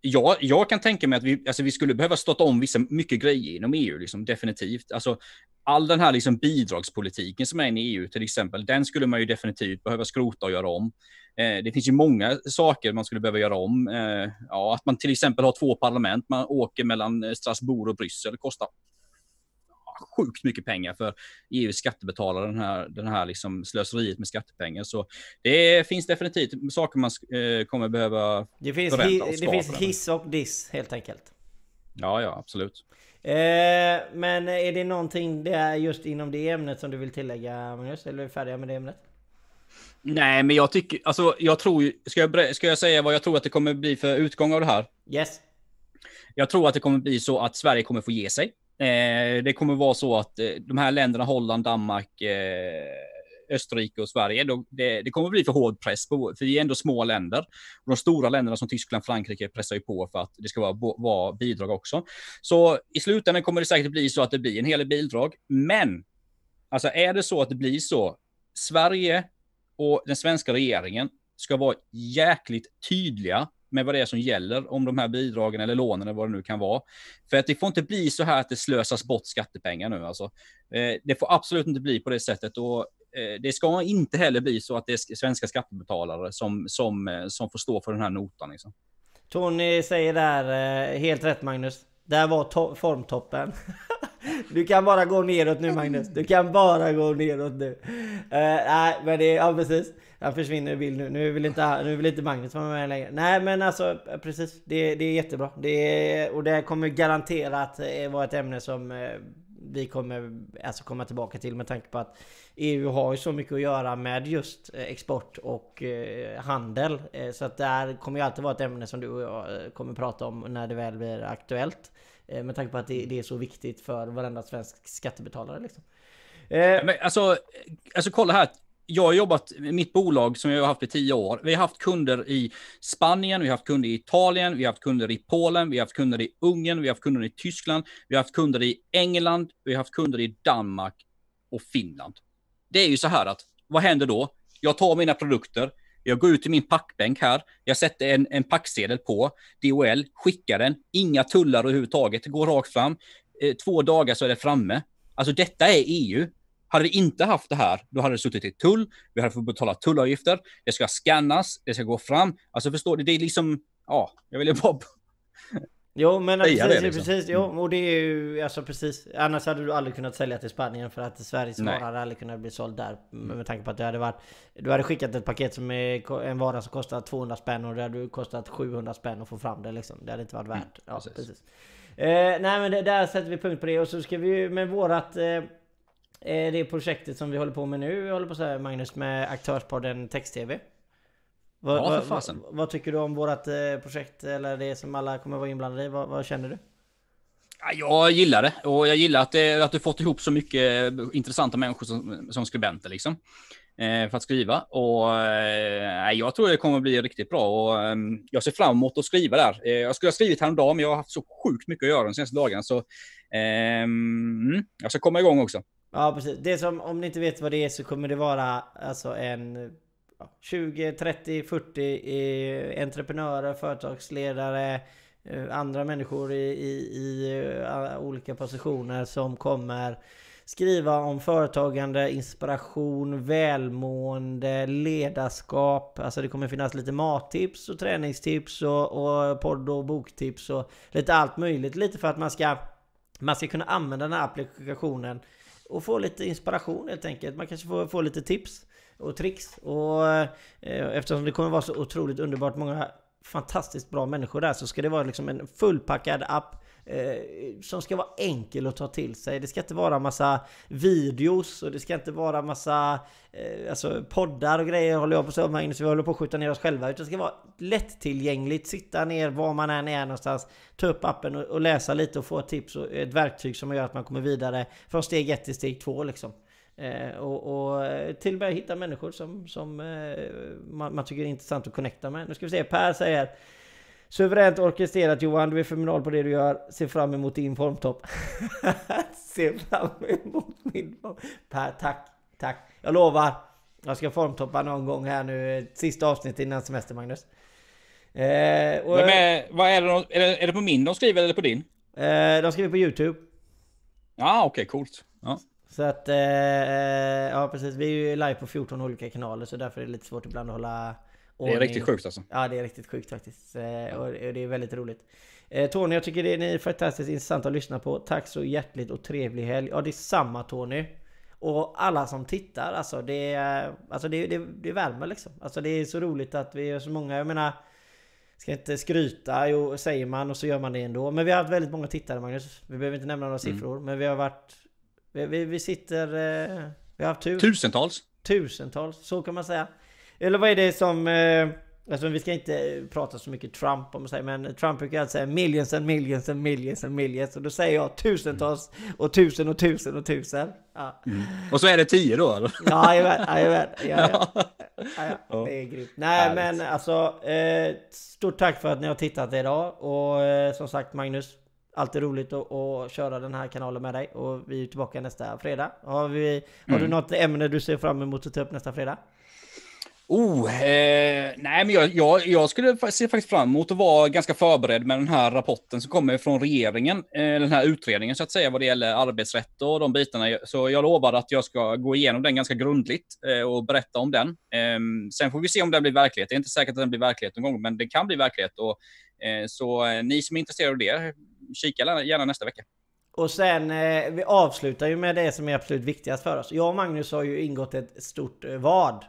jag, jag kan tänka mig att vi, alltså, vi skulle behöva starta om vissa mycket grejer inom EU, liksom, definitivt. Alltså, all den här liksom, bidragspolitiken som är inne i EU, till exempel, den skulle man ju definitivt behöva skrota och göra om. Eh, det finns ju många saker man skulle behöva göra om. Eh, ja, att man till exempel har två parlament, man åker mellan eh, Strasbourg och Bryssel, kostar sjukt mycket pengar för EUs skattebetalare, den här, den här liksom slöseriet med skattepengar. Så det finns definitivt saker man eh, kommer behöva Det finns, hi, det finns hiss och diss helt enkelt. Ja, ja, absolut. Eh, men är det någonting det är just inom det ämnet som du vill tillägga Magnus? Eller är vi färdiga med det ämnet? Nej, men jag tycker, alltså jag tror, ska jag, ska jag säga vad jag tror att det kommer bli för utgång av det här? Yes. Jag tror att det kommer bli så att Sverige kommer få ge sig. Eh, det kommer vara så att eh, de här länderna, Holland, Danmark, eh, Österrike och Sverige, då, det, det, kommer bli för hård press, på, för vi är ändå små länder. Och de stora länderna som Tyskland, Frankrike pressar ju på för att det ska vara, vara bidrag också. Så i slutändan kommer det säkert bli så att det blir en hel del bidrag. Men, alltså är det så att det blir så, Sverige och den svenska regeringen ska vara jäkligt tydliga med vad det är som gäller om de här bidragen eller lånen eller vad det nu kan vara. För att det får inte bli så här att det slösas bort skattepengar nu alltså. Eh, det får absolut inte bli på det sättet och eh, det ska inte heller bli så att det är svenska skattebetalare som, som, eh, som får stå för den här notan. Liksom. Tony säger där, helt rätt Magnus. Där var formtoppen. Du kan bara gå neråt nu Magnus. Du kan bara gå neråt nu. Uh, nej, men det är, ja precis. Han försvinner i bild nu. Nu vill inte, nu vill inte Magnus vara med längre. Nej men alltså precis. Det, det är jättebra. Det är, och det kommer garanterat eh, vara ett ämne som eh, vi kommer alltså komma tillbaka till med tanke på att EU har ju så mycket att göra med just eh, export och handel. Så att där kommer ju alltid vara ett ämne som du och jag kommer prata om när det väl blir aktuellt. Med tanke på att det, är så viktigt för varenda svensk skattebetalare liksom. Men alltså, alltså kolla här jag har jobbat med mitt bolag som jag har haft i tio år. Vi har haft kunder i Spanien, vi har haft kunder i Italien, vi har haft kunder i Polen, vi har haft kunder i Ungern, vi har haft kunder i Tyskland, vi har haft kunder i England, vi har haft kunder i Danmark och Finland. Det är ju så här att, vad händer då? Jag tar mina produkter, jag går ut till min packbänk här, jag sätter en, en packsedel på, DHL, skickar den, inga tullar överhuvudtaget, går rakt fram. Eh, två dagar så är det framme. Alltså detta är EU. Hade vi inte haft det här, då hade det suttit i tull, vi hade fått betala tullavgifter, det ska scannas, det ska gå fram. Alltså förstår du, det är liksom, ja, jag vill bara... Jo men precis, det liksom. precis, jo, och det är ju alltså precis. Annars hade du aldrig kunnat sälja till Spanien för att Sveriges vara hade aldrig kunnat bli såld där Med tanke på att det hade varit Du hade skickat ett paket som är en vara som kostar 200 spänn och det hade kostat 700 spänn att få fram det liksom. Det hade inte varit mm, värt. Mm, ja, precis. precis. Eh, nej men det, där sätter vi punkt på det. Och så ska vi ju med vårat Eh, det projektet som vi håller på med nu, vi håller på så här, Magnus, med Aktörspodden Text-TV. Vad, ja, vad, vad, vad, tycker du om vårat eh, projekt, eller det som alla kommer vara inblandade i? Vad, känner du? Jag gillar det och jag gillar att, det, att du fått ihop så mycket intressanta människor som, som skribenter liksom. Eh, för att skriva och eh, jag tror det kommer bli riktigt bra och eh, jag ser fram emot att skriva där. Eh, jag skulle ha skrivit häromdagen men jag har haft så sjukt mycket att göra de senaste dagarna så ehm, jag ska komma igång också. Ja precis. Det som, om ni inte vet vad det är så kommer det vara alltså en 20, 30, 40 eh, entreprenörer, företagsledare, eh, andra människor i, i, i uh, olika positioner som kommer skriva om företagande, inspiration, välmående, ledarskap. Alltså det kommer finnas lite mattips och träningstips och, och podd och boktips och lite allt möjligt. Lite för att man ska, man ska kunna använda den här applikationen och få lite inspiration helt enkelt. Man kanske får får lite tips och tricks. Och eh, eftersom det kommer vara så otroligt underbart många fantastiskt bra människor där så ska det vara liksom en fullpackad app eh, Eh, som ska vara enkel att ta till sig. Det ska inte vara massa videos och det ska inte vara massa eh, alltså poddar och grejer håller jag på så Magnus, vi håller på att skjuta ner oss själva. Utan det ska vara lättillgängligt, sitta ner var man än är någonstans, ta upp appen och, och läsa lite och få ett tips och ett verktyg som gör att man kommer vidare från steg 1 till steg 2 liksom. Eh, och, och eh, till och med hitta människor som, som eh, man, man, tycker är intressant att connecta med. Nu ska vi se, Per säger Suveränt orkestrerat Johan, du är fenomenal på det du gör. Se fram emot din formtopp. Se fram emot min formtopp. Tack, tack. Jag lovar. Jag ska formtoppa någon gång här nu. Sista avsnittet innan semester Magnus. Eh, och, är, vad är, det, är, det, är det på min de skriver eller på din? Eh, de skriver på YouTube. Ja, okej, okay, coolt. Ja. Så att, eh, ja precis. Vi är ju live på 14 olika kanaler så därför är det lite svårt ibland att hålla. Det är riktigt sjukt alltså. Ja, det är riktigt sjukt faktiskt. Eh, och det är väldigt roligt. Eh, Tony, jag tycker det är, ni är fantastiskt intressanta att lyssna på. Tack så hjärtligt och trevlig helg. Ja, det är samma Tony. Och alla som tittar, alltså det, alltså det, det, det värmer liksom. Alltså det är så roligt att vi är så många. Jag menar, ska inte skryta, jo säger man och så gör man det ändå. Men vi har haft väldigt många tittare Magnus. Vi behöver inte nämna några mm. siffror. Men vi har varit vi, vi, vi sitter... Eh, vi har haft tur. Tusentals. Tusentals, så kan man säga. Eller vad är det som... Eh, alltså vi ska inte prata så mycket Trump om säger, men Trump brukar alltid säga millions and millions and millions and millions. Och då säger jag tusentals och tusen och tusen och tusen. Ja. Mm. Och så är det tio då eller? Ja, jajamän, jajamän. Ja, ja. Det är grymt. Nej men alltså, eh, stort tack för att ni har tittat idag. Och eh, som sagt Magnus, Alltid roligt att, att, köra den här kanalen med dig och vi är tillbaka nästa fredag. Har, vi, har mm. du något ämne du ser fram emot att ta upp nästa fredag? Oh, eh, nej men jag, jag, jag, skulle se faktiskt fram emot att vara ganska förberedd med den här rapporten som kommer från regeringen, eh, den här utredningen så att säga vad det gäller arbetsrätt och de bitarna. Så jag lovar att jag ska gå igenom den ganska grundligt eh, och berätta om den. Ehm, sen får vi se om den blir verklighet. Det är inte säkert att den blir verklighet någon gång, men det kan bli verklighet. Och, eh, så eh, ni som är intresserade av det, kika gärna nästa vecka. Och sen, eh, vi avslutar ju med det som är absolut viktigast för oss. Jag och Magnus har ju ingått ett stort eh, vad.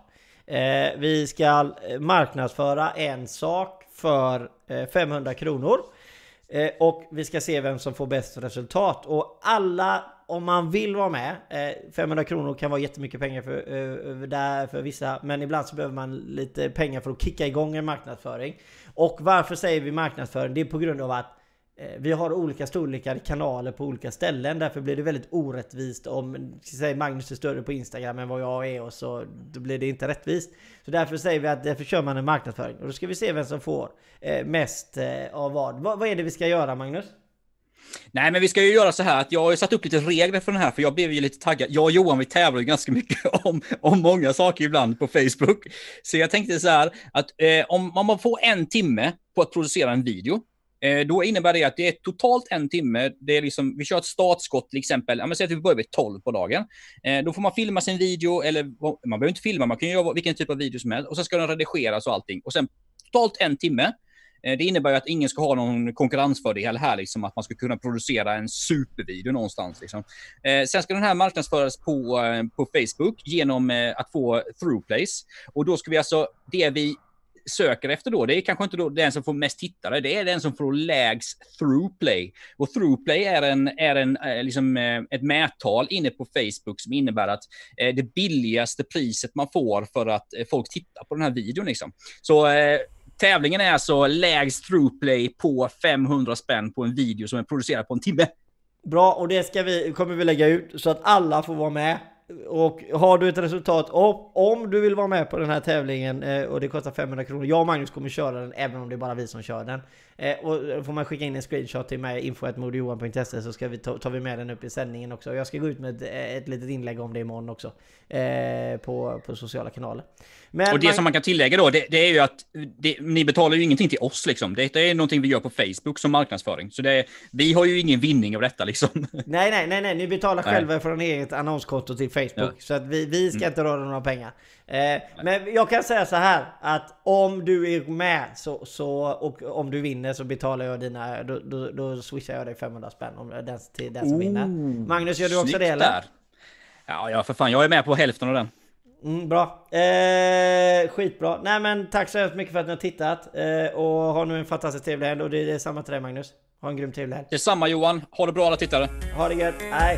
Eh, vi ska eh, marknadsföra en sak för eh, 500 kronor. Eh, och vi ska se vem som får bäst resultat. Och alla om man vill vara med, eh, 500 kronor kan vara jättemycket pengar för, eh, där för vissa, men ibland så behöver man lite pengar för att kicka igång en marknadsföring. Och varför säger vi marknadsföring? Det är på grund av att Eh, vi har olika storlekar kanaler på olika ställen. Därför blir det väldigt orättvist om säg Magnus är större på Instagram än vad jag är och så då blir det inte rättvist. Så därför säger vi att därför kör man en marknadsföring. Och då ska vi se vem som får eh, mest eh, av vad. vad. Vad är det vi ska göra Magnus? Nej, men vi ska ju göra så här att jag har satt upp lite regler för den här, för jag blev ju lite taggad. Jag och Johan, vi tävlar ju ganska mycket om, om många saker ibland på Facebook. Så jag tänkte så här att eh, om, om man får en timme på att producera en video, eh, då innebär det att det är totalt en timme. Det är liksom, vi kör ett startskott till exempel. Ja, men säg att vi börjar vid 12 på dagen. Eh, då får man filma sin video, eller man behöver inte filma, man kan göra vilken typ av video som helst. Och sen ska den redigeras och allting. Och sen totalt en timme. Eh, det innebär ju att ingen ska ha någon konkurrensfördel här, liksom att man ska kunna producera en supervideo någonstans. Liksom. Eh, sen ska den här marknadsföras på, eh, på Facebook genom eh, att få throughplays. Och då ska vi alltså, det vi söker efter då, det är kanske inte då den som får mest tittare, det är den som får lägst throughplay. Och throughplay är, en, är en, eh, liksom, eh, ett mättal inne på Facebook som innebär att eh, det billigaste priset man får för att folk tittar på den här videon. Liksom. Så eh, Tävlingen är alltså lägst throughplay på 500 spänn på en video som är producerad på en timme. Bra, och det ska vi, kommer vi lägga ut så att alla får vara med. Och har du ett resultat, om, om du vill vara med på den här tävlingen eh, och det kostar 500 kronor. Jag och Magnus kommer köra den även om det är bara vi som kör den. Eh, och då får man skicka in en screenshot till mig, info.modejohan.se så ska vi ta, tar vi med den upp i sändningen också. Jag ska gå ut med ett, ett litet inlägg om det imorgon också. Eh, på, på sociala kanaler. Men och det man... som man kan tillägga då, det, det är ju att det, ni betalar ju ingenting till oss liksom. Detta är någonting vi gör på Facebook som marknadsföring. Så det, vi har ju ingen vinning av detta liksom. Nej, nej, nej, nej. ni betalar nej. själva från eget annonskonto till Facebook. Ja. Så att vi, vi ska mm. inte röra några pengar. Eh, men jag kan säga så här att om du är med så, så, och om du vinner så betalar jag dina, då, då, då swishar jag dig 500 spänn om den, till den som oh, vinner. Magnus, gör du också det eller? Där. Ja, ja, för fan, jag är med på hälften av den. Mm, bra. Eh, skitbra. Nej men tack så hemskt mycket för att ni har tittat. Eh, och ha nu en fantastiskt trevlig helg. Och det är samma till dig Magnus. Ha en grym trevlig helg. Detsamma Johan. Ha det bra alla tittare. Ha det gött. Hej.